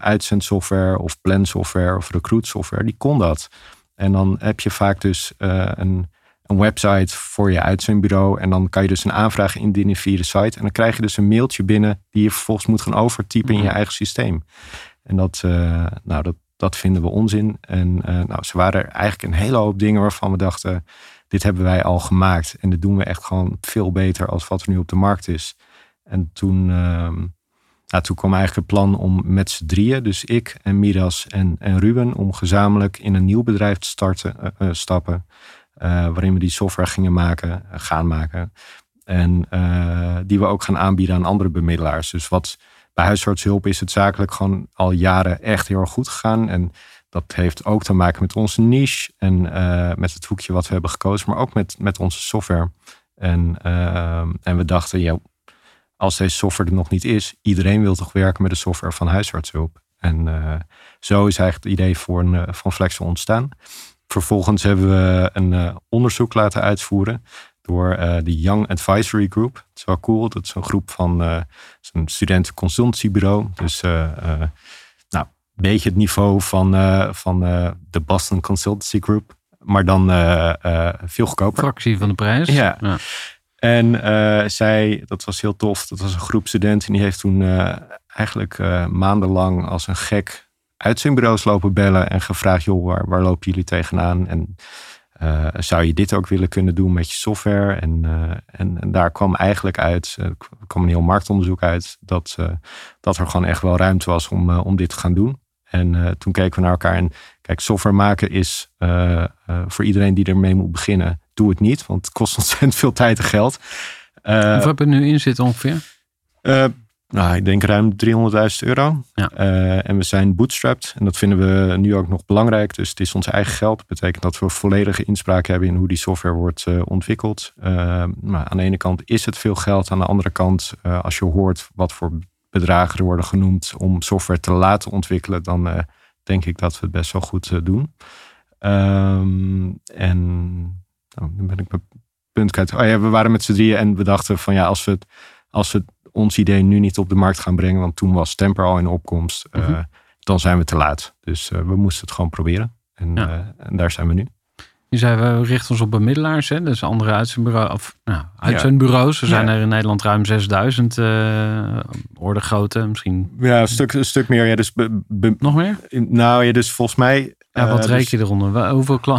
uitzendsoftware of plansoftware of recruitsoftware, die kon dat. En dan heb je vaak dus uh, een, een, website voor je uitzendbureau. En dan kan je dus een aanvraag indienen via de site. En dan krijg je dus een mailtje binnen die je vervolgens moet gaan overtypen in je mhm. eigen systeem. En dat, uh, nou, dat, dat vinden we onzin. En uh, nou, ze waren er eigenlijk een hele hoop dingen waarvan we dachten, dit hebben wij al gemaakt. En dat doen we echt gewoon veel beter als wat er nu op de markt is. En toen ehm, nou, toen kwam eigenlijk het plan om met z'n drieën, dus ik en Miras en, en Ruben, om gezamenlijk in een nieuw bedrijf te starten, uh, stappen. Uh, waarin we die software gingen maken, gaan maken. En die we ook gaan aanbieden aan andere bemiddelaars. Dus wat bij huisartshulp is het zakelijk gewoon al jaren echt heel erg goed gegaan. En dat heeft ook te maken met onze niche en met het hoekje wat we hebben gekozen, maar ook met, met onze software. En, en we dachten, ja, als deze software er nog niet is, iedereen wil toch werken met de software van huisartshulp. En uh, zo is eigenlijk het idee voor een, uh, van Flexel ontstaan. Vervolgens hebben we een uh, onderzoek laten uitvoeren door de Young Advisory Group. Dat is wel cool. Dat is een groep van een studentenconsultancybureau. Dus nou, een beetje het niveau van, van de Boston Consultancy Group. Maar dan veel goedkoper. Fractie van de prijs. ja. ja. En uh, zij, dat was heel tof, dat was een groep studenten. Die heeft toen uh, eigenlijk uh, maandenlang als een gek uitzendbureaus lopen bellen. En gevraagd, joh, waar, waar lopen jullie tegenaan? En zou je dit ook willen kunnen doen met je software? En, en, en, daar kwam eigenlijk uit, er kwam een heel marktonderzoek uit, dat, dat er gewoon echt wel ruimte was om, om dit te gaan doen. En toen keken we naar elkaar en kijk, software maken is voor iedereen die ermee moet beginnen doe het niet, want het kost ontzettend veel tijd en geld. Uh, Hoeveel heb je nu in zitten ongeveer? Uh, nou, ik denk ruim 300.000 euro. Ja. Uh, en we zijn bootstrapped. En dat vinden we nu ook nog belangrijk. Dus het is ons eigen geld. Dat betekent dat we volledige inspraak hebben in hoe die software wordt uh, ontwikkeld. maar aan de ene kant is het veel geld. Aan de andere kant, als je hoort wat voor bedragen er worden genoemd om software te laten ontwikkelen, dan denk ik dat we het best wel goed doen. Um, en Oh, dan ben ik mijn punt kwijt. Oh ja, we waren met z'n drieën en we dachten van ja, als we, als we ons idee nu niet op de markt gaan brengen, want toen was Temper al in opkomst, uh, mm dan zijn we te laat. Dus uh, we moesten het gewoon proberen. En, ja. uh, en, daar zijn we nu. Je zei, we richten ons op bemiddelaars, hè? dus andere uitzendbureaus. Of, nou, uitzendbureaus. Er zijn ja. er in Nederland ruim 6000 uh, orde grootte, misschien. Ja, een stuk, een stuk meer. Ja, dus Nog meer? Nou ja, dus volgens mij ja, wat uh, reken je eronder? Hoeveel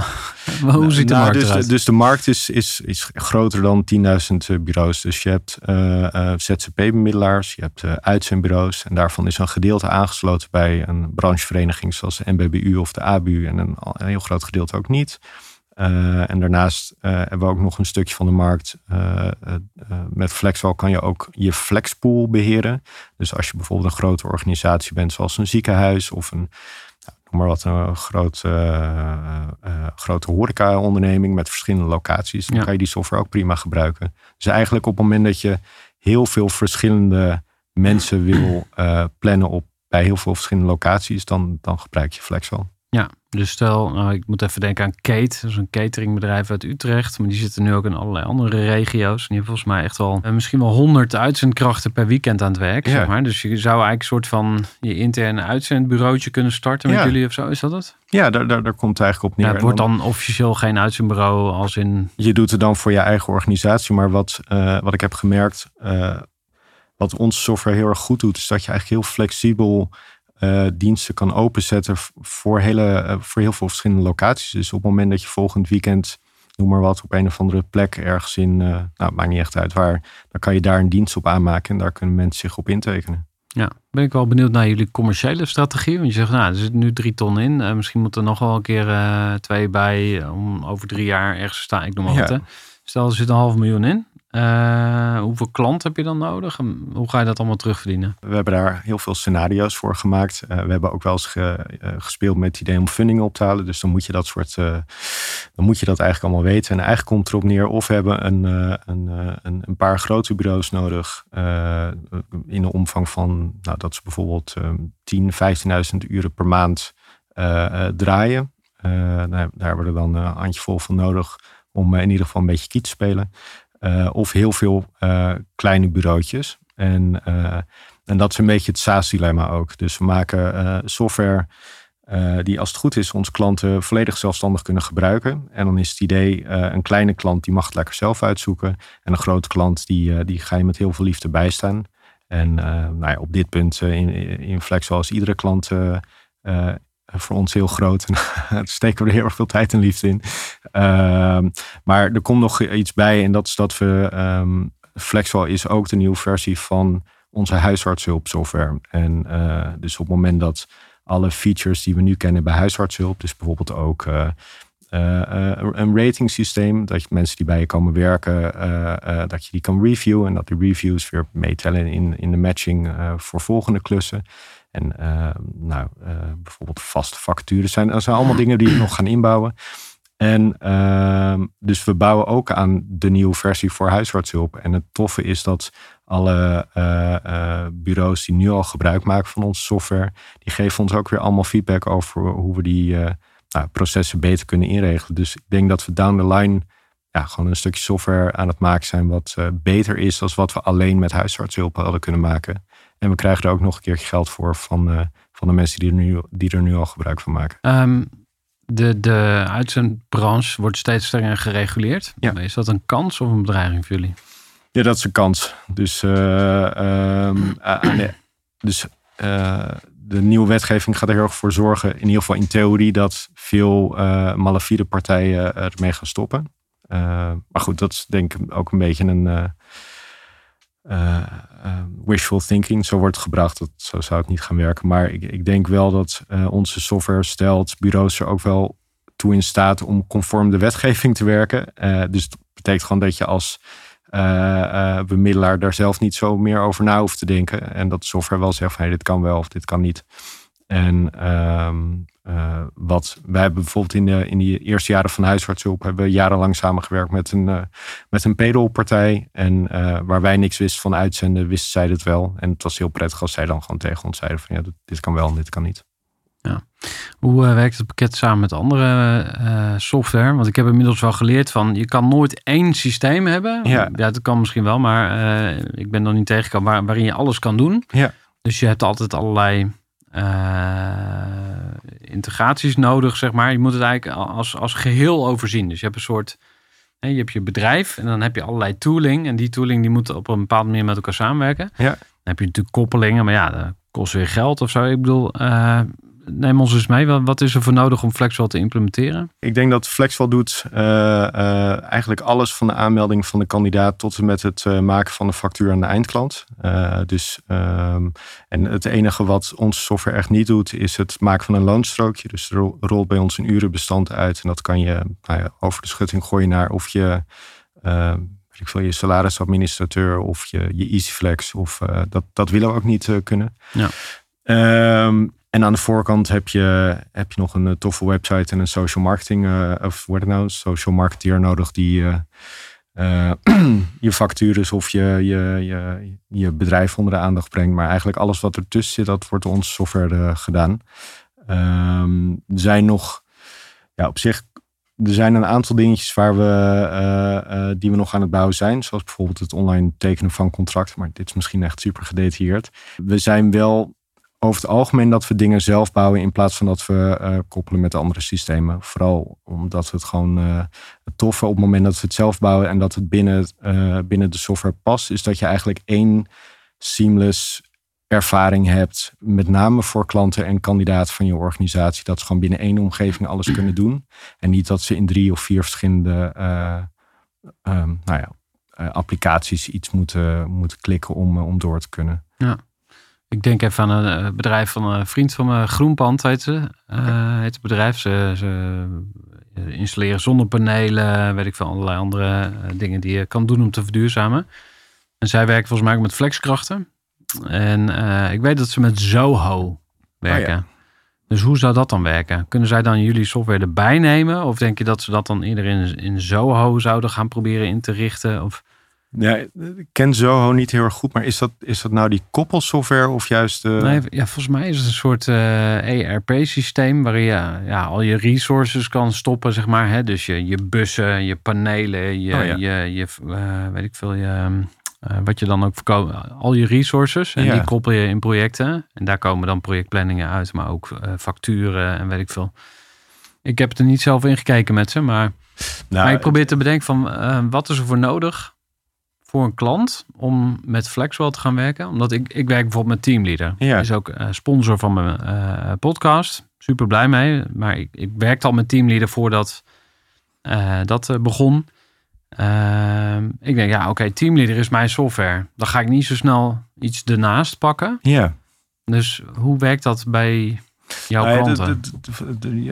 Hoe ziet de nou, markt dus, eruit? Dus de markt is, is, is groter dan 10.000 bureaus. Dus je hebt uh, uh, ZZP-bemiddelaars, je hebt uitzendbureaus. En daarvan is een gedeelte aangesloten bij een branchevereniging zoals de NBBU of de ABU. En een, een heel groot gedeelte ook niet. en daarnaast hebben we ook nog een stukje van de markt. met Flexwal kan je ook je flexpool beheren. Dus als je bijvoorbeeld een grote organisatie bent, zoals een ziekenhuis of een maar wat, een groot, uh, uh, grote horeca-onderneming met verschillende locaties. Dan kan je die software ook prima gebruiken. Dus eigenlijk op het moment dat je heel veel verschillende mensen wil plannen op bij heel veel verschillende locaties, dan, dan gebruik je Flexwell. Ja, Dus stel, nou, ik moet even denken aan Kate. Dat is een cateringbedrijf uit Utrecht. Maar die zitten nu ook in allerlei andere regio's. En die hebben volgens mij echt wel eh, misschien wel honderd uitzendkrachten per weekend aan het werk. Ja. Zeg maar. Dus je zou eigenlijk een soort van je interne uitzendbureautje kunnen starten met Ja. jullie of zo. Is dat het? Ja, daar, daar, daar komt het eigenlijk op neer. Ja, het En wordt dan officieel geen uitzendbureau als in... je doet het dan voor je eigen organisatie. Maar wat, eh, wat ik heb gemerkt, eh, wat onze software heel erg goed doet, is dat je eigenlijk heel flexibel eh, diensten kan openzetten voor, hele, eh, voor heel veel verschillende locaties. Dus op het moment dat je volgend weekend, noem maar wat, op een of andere plek ergens in, eh, nou, maakt niet echt uit waar, dan kan je daar een dienst op aanmaken en daar kunnen mensen zich op intekenen. Ja, ben ik wel benieuwd naar jullie commerciele strategie. Want je zegt, nou, er zit nu drie ton in. Misschien moet er nog wel een keer twee bij om over drie jaar ergens te staan. Ik noem maar Ja. wat, hè. Stel, er zit een half miljoen in. Eh, hoeveel klant heb je dan nodig? En hoe ga je dat allemaal terugverdienen? We hebben daar heel veel scenario's voor gemaakt. Eh, we hebben ook wel eens eh, gespeeld met het idee om funding op te halen. Dus dan moet je dat soort, dan moet je dat eigenlijk allemaal weten. En eigenlijk komt erop neer of we hebben een, een, een, paar grote bureaus nodig. in de omvang van, nou, dat ze bijvoorbeeld eh 10, 15.000 uren per maand draaien. Daar, hebben we er dan een handjevol van nodig om in ieder geval een beetje kiet te spelen. Eh, of heel veel eh, kleine bureautjes. En, eh, en dat is een beetje het SaaS-dilemma ook. Dus we maken software die als het goed is onze klanten volledig zelfstandig kunnen gebruiken. En dan is het idee, een kleine klant die mag het lekker zelf uitzoeken. En een grote klant die, die ga je met heel veel liefde bijstaan. En nou ja, op dit punt in, in Flexwell is iedere klant voor ons heel groot. En daar steken we er heel erg veel tijd en liefde in. Ehm, maar er komt nog iets bij en dat is dat we... ehm Flexwell is ook de nieuwe versie van onze huisartshulpsoftware. En eh, dus op het moment dat alle features die we nu kennen bij huisartshulp, dus bijvoorbeeld ook eh, eh, eh, een rating systeem, dat je mensen die bij je komen werken, eh, eh, dat je die kan reviewen en dat die reviews weer meetellen in, in de matching eh, voor volgende klussen. En eh, nou, eh, bijvoorbeeld vaste vacatures zijn, dat zijn allemaal dingen die we nog gaan inbouwen. En ehm, dus we bouwen ook aan de nieuwe versie voor huisartshulp. En het toffe is dat alle eh, eh, bureaus die nu al gebruik maken van onze software, die geven ons ook weer allemaal feedback over hoe we die nou, processen beter kunnen inregelen. Dus ik denk dat we down the line ja, gewoon een stukje software aan het maken zijn wat beter is dan wat we alleen met huisartshulp hadden kunnen maken. En we krijgen er ook nog een keertje geld voor van, eh, van de mensen die er, nu, die er nu al gebruik van maken. Ehm, de, de uitzendbranche wordt steeds strenger gereguleerd. Ja. Is dat een kans of een bedreiging voor jullie? Ja, dat is een kans. Dus, eh, ehm, aan de, dus eh, de nieuwe wetgeving gaat er heel erg voor zorgen, in ieder geval in theorie, dat veel eh malafide partijen ermee gaan stoppen. Eh, maar goed, dat is denk ik ook een beetje een eh, eh, wishful thinking. Zo wordt gebracht, dat, zo zou het niet gaan werken. Maar ik, ik denk wel dat eh, onze software stelt bureaus er ook wel toe in staat om conform de wetgeving te werken. Dus dat betekent gewoon dat je als bemiddelaar daar zelf niet zo meer over na hoeft te denken. En dat de software wel zegt van hey, dit kan wel of dit kan niet. En ehm, eh, wat wij hebben bijvoorbeeld in de, in die eerste jaren van huisartshulp hebben we jarenlang samengewerkt met een, uh, met een payroll-partij. En uh, waar wij niks wisten van uitzenden, wisten zij het wel. En het was heel prettig als zij dan gewoon tegen ons zeiden van ja, dit kan wel en dit kan niet. Ja. Hoe uh, werkt het pakket samen met andere uh, software? Want ik heb inmiddels wel geleerd van je kan nooit één systeem hebben. Ja, ja dat kan misschien wel, maar uh, ik ben nog niet tegengekomen waar, waarin je alles kan doen. Ja. Dus je hebt altijd allerlei integraties nodig, zeg maar. Je moet het eigenlijk als, als geheel overzien. Dus je hebt een soort, je hebt je bedrijf en dan heb je allerlei tooling. En die tooling die moet op een bepaalde manier met elkaar samenwerken. Ja. Dan heb je natuurlijk koppelingen, maar ja, dat kost weer geld of zo. Ik bedoel, neem ons eens mee. Wat is er voor nodig om Flexwell te implementeren? Ik denk dat Flexwell doet uh, uh, eigenlijk alles van de aanmelding van de kandidaat tot en met het uh, maken van de factuur aan de eindklant. dus, um, en het enige wat onze software echt niet doet, is het maken van een loonstrookje. Dus er rolt bij ons een urenbestand uit en dat kan je nou ja, over de schutting gooien naar of je ik veel, je salarisadministrateur of je, je EasyFlex. Of, dat, dat willen we ook niet kunnen. Ja. Um, en aan de voorkant heb je, heb je nog een toffe website en een social marketing, uh, of wordt het nou, social marketeer nodig die uh, uh, je factures of je, je, je, je bedrijf onder de aandacht brengt. Maar eigenlijk alles wat ertussen zit, dat wordt door onze software gedaan. Ehm, er zijn nog, ja, op zich, er zijn een aantal dingetjes waar we, eh, eh, die we nog aan het bouwen zijn. Zoals bijvoorbeeld het online tekenen van contracten. Maar dit is misschien echt super gedetailleerd. We zijn wel over het algemeen dat we dingen zelf bouwen in plaats van dat we eh, koppelen met andere systemen. Vooral omdat we het gewoon uh, het toffe op het moment dat we het zelf bouwen en dat het binnen, uh, binnen de software past, is dat je eigenlijk één seamless ervaring hebt, met name voor klanten en kandidaten van je organisatie, dat ze gewoon binnen één omgeving alles kunnen doen. En niet dat ze in drie of vier verschillende um, nou ja, applicaties iets moeten, moeten klikken om, om door te kunnen. Ja. Ik denk even aan een bedrijf van een vriend van me, Groenpand heet ze. Uh, heet het bedrijf. Ze, ze, installeren zonnepanelen, weet ik veel, allerlei andere dingen die je kan doen om te verduurzamen. En zij werken volgens mij ook met flexkrachten. En uh, ik weet dat ze met Zoho werken. Oh ja. Dus hoe zou dat dan werken? Kunnen zij dan jullie software erbij nemen? Of denk je dat ze dat dan eerder in, in Zoho zouden gaan proberen in te richten? Of... Ja, ik ken Zoho niet heel erg goed, maar is dat, is dat nou die koppelsoftware of juist... Uh... Nee, ja, volgens mij is het een soort uh, ERP-systeem waarin je ja, al je resources kan stoppen, zeg maar. Hè? Dus je, je bussen, je panelen, je, oh, ja. je, je uh, weet ik veel, je, wat je dan ook verkoopt, al je resources. En ja. die koppel je in projecten. En daar komen dan projectplanningen uit, maar ook facturen en weet ik veel. Ik heb er niet zelf in gekeken met ze, maar, nou, maar ik probeer te bedenken van wat is er voor nodig voor een klant om met Flexwell te gaan werken? Omdat ik, ik werk bijvoorbeeld met Teamleader. Ja. is ook uh, sponsor van mijn uh, podcast. Super blij mee. Maar ik, ik werkte al met Teamleader voordat uh, dat begon. Ehm, ik denk, ja, oké, okay, Teamleader is mijn software. Dan ga ik niet zo snel iets ernaast pakken. Ja. Dus hoe werkt dat bij jouw klanten?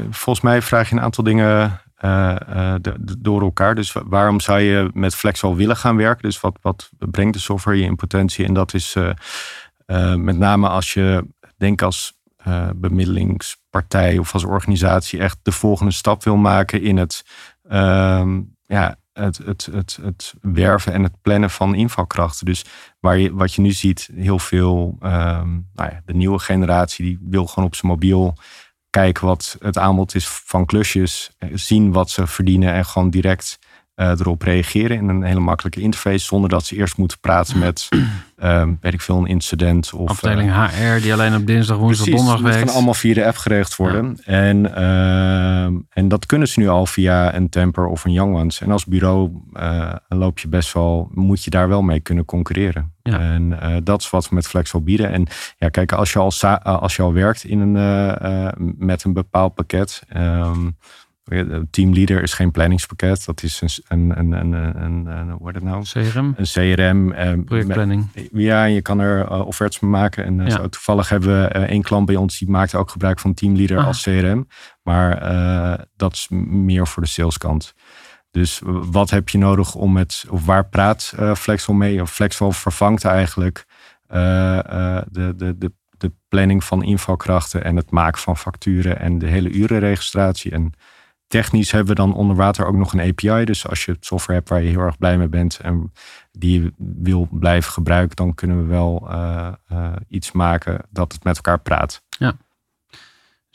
volgens mij vraag je een aantal dingen de, de, door elkaar. Dus waarom zou je met Flexwell willen gaan werken? Dus wat, wat brengt de software je in potentie? En dat is uh, met name als je, denk als bemiddelingspartij of als organisatie echt de volgende stap wil maken in het, ehm, ja, het, het, het, het werven en het plannen van invalkrachten. Dus waar je, wat je nu ziet, heel veel, um, nou ja, de nieuwe generatie die wil gewoon op zijn mobiel kijken wat het aanbod is van klusjes, eh, zien wat ze verdienen en gewoon direct erop reageren in een hele makkelijke interface, zonder dat ze eerst moeten praten met, uh, weet ik veel, een incident. Of, Afdeling uh, HR, die alleen op dinsdag, woensdag, donderdag werkt. Het kan allemaal via de app geregeld worden. Ja. En, uh, en dat kunnen ze nu al via een Temper of een Young Ones. En als bureau loop je best wel, moet je daar wel mee kunnen concurreren. Ja. En dat is wat we met Flexel bieden. En ja, kijk, als je al, als je al werkt in een, met een bepaald pakket... Um, Teamleader is geen planningspakket. Dat is een, een, een, een, een, een hoe het nou? CRM. Een CRM. Eh, Projectplanning. Met, ja, je kan er uh, offertes mee maken. En uh, ja. zo, toevallig hebben we uh, één klant bij ons die maakt ook gebruik van Teamleader ah. als CRM. Maar dat is meer voor de saleskant. Dus wat heb je nodig om met, of waar praat Flexwell mee? Of Flexwell vervangt eigenlijk de, de, de, de planning van invalkrachten en het maken van facturen en de hele urenregistratie. En technisch hebben we dan onder water ook nog een API. Dus als je software hebt waar je heel erg blij mee bent en die je wil blijven gebruiken, dan kunnen we wel uh, uh, iets maken dat het met elkaar praat. Ja.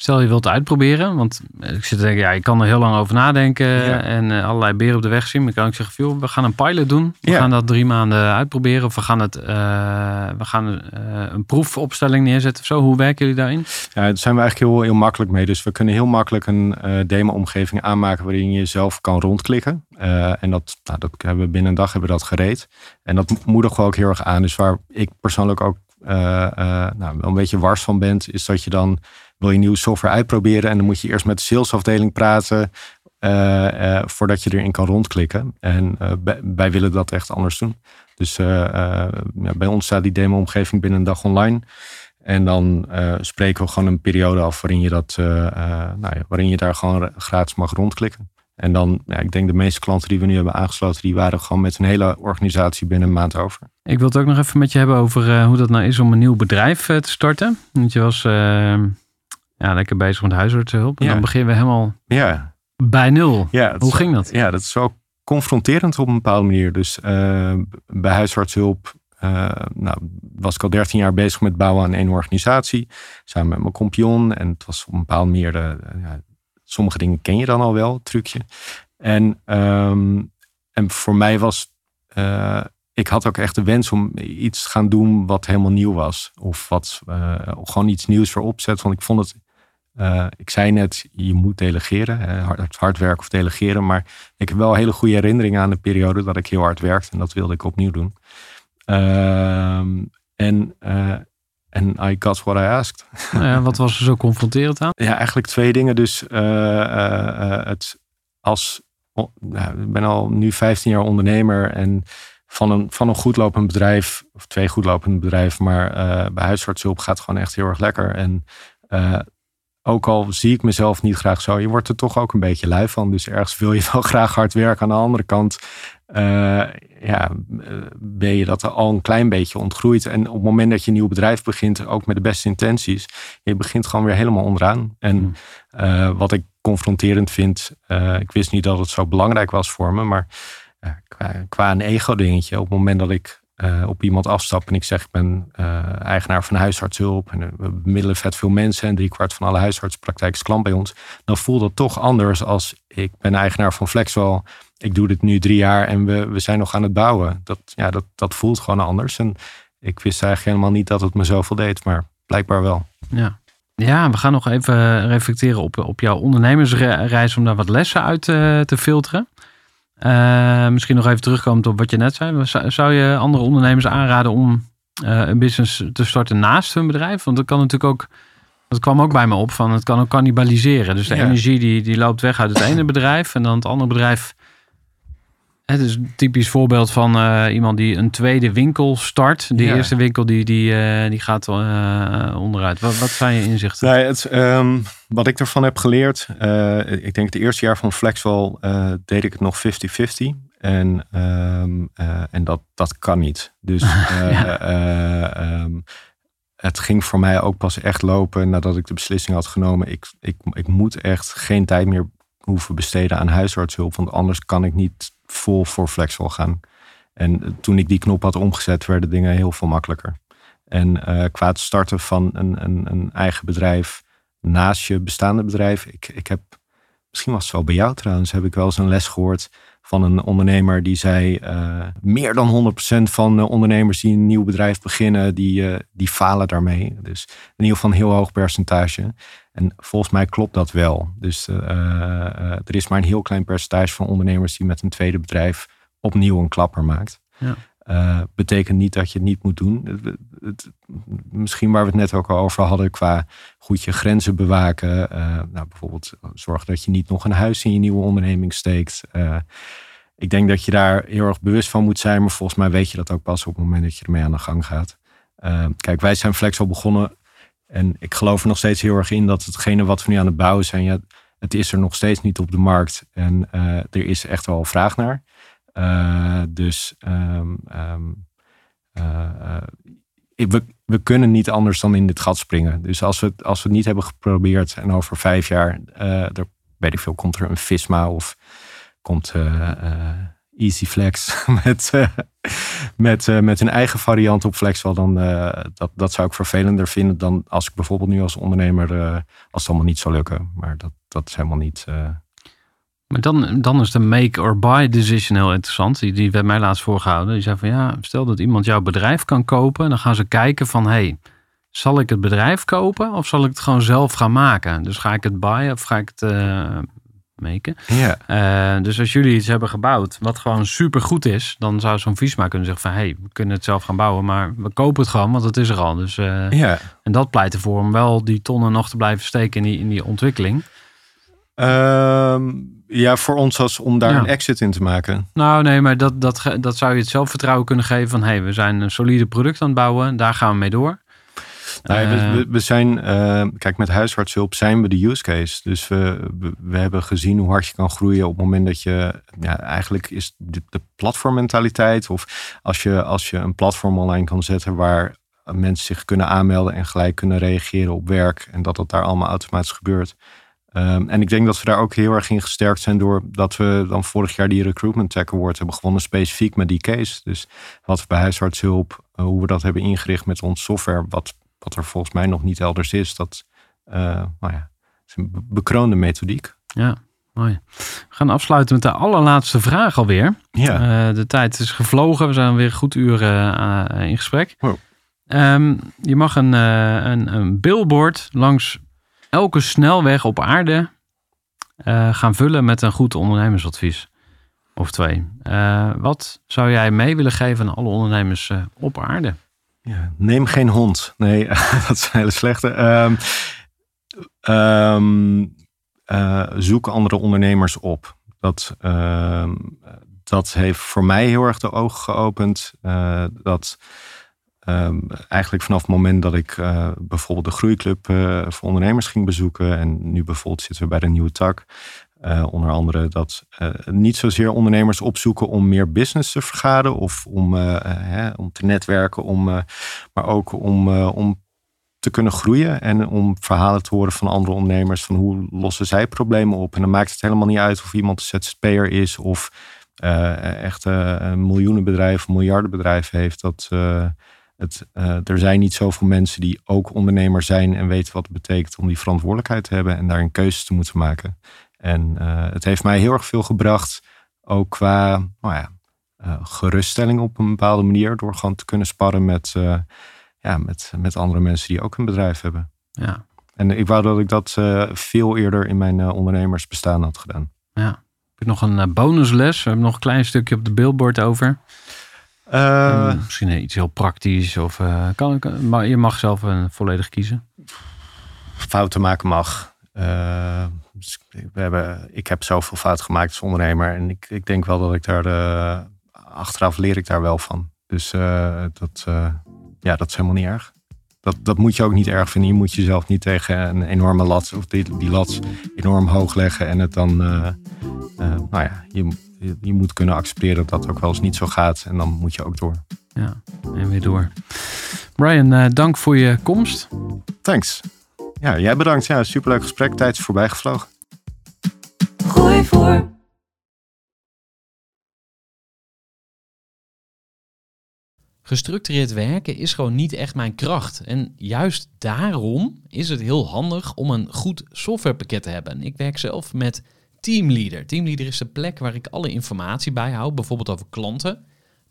Stel je wilt uitproberen, want ik zit te denken, ja, ik kan er heel lang over nadenken ja. en uh, allerlei beren op de weg zien. Maar kan ik zeggen, veel, we gaan een pilot doen. We ja. gaan dat drie maanden uitproberen. Of we gaan, het, uh, we gaan uh, een proefopstelling neerzetten of zo. Hoe werken jullie daarin? Ja, daar zijn we eigenlijk heel, heel makkelijk mee. Dus we kunnen heel makkelijk een demo-omgeving aanmaken waarin je zelf kan rondklikken. en dat, nou, dat hebben we binnen een dag hebben we dat gereed. En dat moedigen we ook heel erg aan. Dus waar ik persoonlijk ook nou, wel een beetje wars van ben, is dat je dan wil je nieuwe software uitproberen en dan moet je eerst met de salesafdeling praten uh, uh, voordat je erin kan rondklikken. En uh, wij willen dat echt anders doen. Dus bij ons staat die demo-omgeving binnen een dag online. En dan spreken we gewoon een periode af waarin je, dat, nou ja, waarin je daar gewoon gratis mag rondklikken. En dan, ja, ik denk de meeste klanten die we nu hebben aangesloten, die waren gewoon met een hele organisatie binnen een maand over. Ik wil het ook nog even met je hebben over hoe dat nou is om een nieuw bedrijf te starten. Want je was ja, lekker bezig met huisartsenhulp. En ja. dan beginnen we helemaal ja. bij nul. Ja, Hoe ging dat? Ja, dat is wel confronterend op een bepaalde manier. Dus uh, bij huisartshulp eh, nou, was ik al 13 jaar bezig met bouwen aan één organisatie. Samen met mijn kompion. En het was op een bepaald meer. De, sommige dingen ken je dan al wel, trucje. En, ehm, en voor mij was. eh, ik had ook echt de wens om iets te gaan doen wat helemaal nieuw was. Of wat eh, gewoon iets nieuws voor opzet. Want ik vond het. eh, ik zei net, je moet delegeren. hard, hard werken of delegeren. Maar ik heb wel hele goede herinneringen aan de periode dat ik heel hard werkte. En dat wilde ik opnieuw doen. Ehm, en, en I got what I asked. Nou ja, wat was er zo confronterend aan? Ja, eigenlijk twee dingen. Dus eh, eh, eh, het als nou, ik ben al nu 15 jaar ondernemer en van een, van een goed lopend bedrijf, of twee goed lopende bedrijven, maar eh, bij huisartshulp gaat het gewoon echt heel erg lekker. En ook al zie ik mezelf niet graag zo, je wordt er toch ook een beetje lui van. Dus ergens wil je wel graag hard werken. Aan de andere kant eh, ja, eh, ben je dat al een klein beetje ontgroeid. En op het moment dat je een nieuw bedrijf begint, ook met de beste intenties, je begint gewoon weer helemaal onderaan. En Mm. eh, wat ik confronterend vind, ik wist niet dat het zo belangrijk was voor me, maar qua, qua een ego-dingetje, op het moment dat ik eh, op iemand afstap en ik zeg ik ben eh, eigenaar van huisartshulp en eh, we bemiddelen vet veel mensen en driekwart van alle huisartspraktijk is klant bij ons, dan voelt dat toch anders als ik ben eigenaar van Flexwell. Ik doe dit nu drie jaar en we, we zijn nog aan het bouwen. Dat, ja, dat, dat voelt gewoon anders. En ik wist eigenlijk helemaal niet dat het me zoveel deed, maar blijkbaar wel. Ja. Ja, we gaan nog even reflecteren op, op jouw ondernemersreis om daar wat lessen uit eh, te filteren. Eh, misschien nog even terugkomend op wat je net zei. Zou, je andere ondernemers aanraden om eh, een business te starten naast hun bedrijf? Want dat kan natuurlijk ook, dat kwam ook bij me op, van het kan ook cannibaliseren. Dus de Ja. energie die, die loopt weg uit het ene bedrijf en dan het andere bedrijf. Het is een typisch voorbeeld van eh, iemand die een tweede winkel start. Die Ja. eerste winkel die, die, eh, die gaat eh, onderuit. Wat, wat zijn je inzichten? Nee, het, ehm, wat ik ervan heb geleerd, ik denk het eerste jaar van Flexwell eh, deed ik het nog 50-50. En, ehm, eh, en dat, dat kan niet. Dus eh, Ja. eh, ehm, het ging voor mij ook pas echt lopen nadat ik de beslissing had genomen. Ik, ik, ik moet echt geen tijd meer hoeven besteden aan huisartshulp. Want anders kan ik niet vol voor Flexwell gaan. En toen ik die knop had omgezet, werden dingen heel veel makkelijker. En eh, qua het starten van een, een, een eigen bedrijf naast je bestaande bedrijf. Ik, ik heb, misschien was het wel bij jou trouwens, heb ik wel eens een les gehoord van een ondernemer die zei: eh, meer dan 100% van de ondernemers die een nieuw bedrijf beginnen, die, eh, die falen daarmee. Dus in ieder geval een heel hoog percentage. En volgens mij klopt dat wel. Dus eh, eh, er is maar een heel klein percentage van ondernemers die met een tweede bedrijf opnieuw een klapper maakt. Ja. Eh, betekent niet dat je het niet moet doen. Het- het- misschien waar we het net ook al over hadden, qua goed je grenzen bewaken. Nou, bijvoorbeeld zorg dat je niet nog een huis in je nieuwe onderneming steekt. Ik denk dat je daar heel erg bewust van moet zijn, maar volgens mij weet je dat ook pas op het moment dat je ermee aan de gang gaat. Kijk, wij zijn Flex al begonnen en ik geloof er nog steeds heel erg in dat hetgene wat we nu aan het bouwen zijn, ja, het is er nog steeds niet op de markt en eh, er is echt wel vraag naar. Eh, dus ehm, ehm, eh, we, we kunnen niet anders dan in dit gat springen. Dus als we, als we het niet hebben geprobeerd en over vijf jaar, weet ik veel, komt er een Visma of komt eh eh, Easy Flex met, met, eh, met een eigen variant op Flexwell, dan eh, dat, dat zou ik vervelender vinden dan als ik bijvoorbeeld nu als ondernemer, eh, als het allemaal niet zou lukken. Maar dat, dat is helemaal niet. Maar dan, dan is de make or buy decision heel interessant. Die, die werd mij laatst voorgehouden. Die zei van ja, stel dat iemand jouw bedrijf kan kopen. Dan gaan ze kijken van hey, zal ik het bedrijf kopen of zal ik het gewoon zelf gaan maken? Dus ga ik het buyen of ga ik het maken? ja. Eh, dus als jullie iets hebben gebouwd wat gewoon super goed is, dan zou zo'n Visma kunnen zeggen van hey, we kunnen het zelf gaan bouwen, maar we kopen het gewoon, want het is er al. Dus, eh, ja. En dat pleit ervoor om wel die tonnen nog te blijven steken in die, in die ontwikkeling. Ehm, ja, voor ons als om daar Ja. een exit in te maken. Nou, nee, maar dat, dat, dat zou je het zelfvertrouwen kunnen geven van... hé, hey, we zijn een solide product aan het bouwen, daar gaan we mee door. Nee, we, Eh, we, we zijn, eh, kijk, met huisartshulp zijn we de use case. Dus we, we, we hebben gezien hoe hard je kan groeien op het moment dat je, ja, eigenlijk is de, de platformmentaliteit. Of als je, als je een platform online kan zetten waar mensen zich kunnen aanmelden en gelijk kunnen reageren op werk. En dat dat daar allemaal automatisch gebeurt. Ehm, en ik denk dat we daar ook heel erg in gesterkt zijn doordat we dan vorig jaar die Recruitment Tech Award hebben gewonnen, specifiek met die case. Dus wat we bij huisartshulp, uh, hoe we dat hebben ingericht met ons software, wat, wat er volgens mij nog niet elders is, dat uh, nou ja, is een bekroonde methodiek. Ja, mooi. We gaan afsluiten met de allerlaatste vraag alweer. Ja. Uh, de tijd is gevlogen, we zijn weer goed uren in gesprek. Oh. Um, je mag een, een, een billboard langs elke snelweg op aarde gaan vullen met een goed ondernemersadvies. Of twee. Wat zou jij mee willen geven aan alle ondernemers op aarde? Ja, neem geen hond. Nee, dat is een hele slechte. Um, um, zoek andere ondernemers op. Dat, ehm, dat heeft voor mij heel erg de ogen geopend. dat Um, eigenlijk vanaf het moment dat ik uh, bijvoorbeeld de groeiclub voor ondernemers ging bezoeken. En nu bijvoorbeeld zitten we bij de nieuwe tak. Uh, onder andere dat niet zozeer ondernemers opzoeken om meer business te vergaren. Of om, hè, om te netwerken. Om, maar ook om, om te kunnen groeien. En om verhalen te horen van andere ondernemers. Van hoe lossen zij problemen op. En dan maakt het helemaal niet uit of iemand een ZZP'er is. Of echt een miljoenenbedrijf, een miljardenbedrijf heeft. Dat... Het, er zijn niet zoveel mensen die ook ondernemer zijn en weten wat het betekent om die verantwoordelijkheid te hebben en daarin keuzes te moeten maken. En uh, het heeft mij heel erg veel gebracht, ook qua nou ja, uh, geruststelling op een bepaalde manier, door gewoon te kunnen sparren met, ja, met, met andere mensen die ook een bedrijf hebben. Ja. En ik wou dat ik dat veel eerder in mijn ondernemersbestaan had gedaan. Ja. Nog een bonusles? We hebben nog een klein stukje op de billboard over. Uh, misschien iets heel praktisch of uh, kan, kan, maar je mag zelf een volledig kiezen. Fouten maken mag. Uh, we hebben, ik heb zoveel fouten gemaakt als ondernemer en ik, ik denk wel dat ik daar achteraf leer ik daar wel van. Dus dat, ja, dat is helemaal niet erg. Dat, dat moet je ook niet erg vinden. Je moet jezelf niet tegen een enorme lat of die, die lat enorm hoog leggen en het dan, nou ja, je je, moet kunnen accepteren dat dat ook wel eens niet zo gaat. En dan moet je ook door. Ja, en weer door. Brian, dank voor je komst. Thanks. Ja, jij bedankt. Ja, superleuk gesprek. Tijd is voorbij gevlogen. Gooi voor. Gestructureerd werken is gewoon niet echt mijn kracht. En juist daarom is het heel handig om een goed softwarepakket te hebben. Ik werk zelf met Teamleader. Teamleader is de plek waar ik alle informatie bijhoud, bijvoorbeeld over klanten.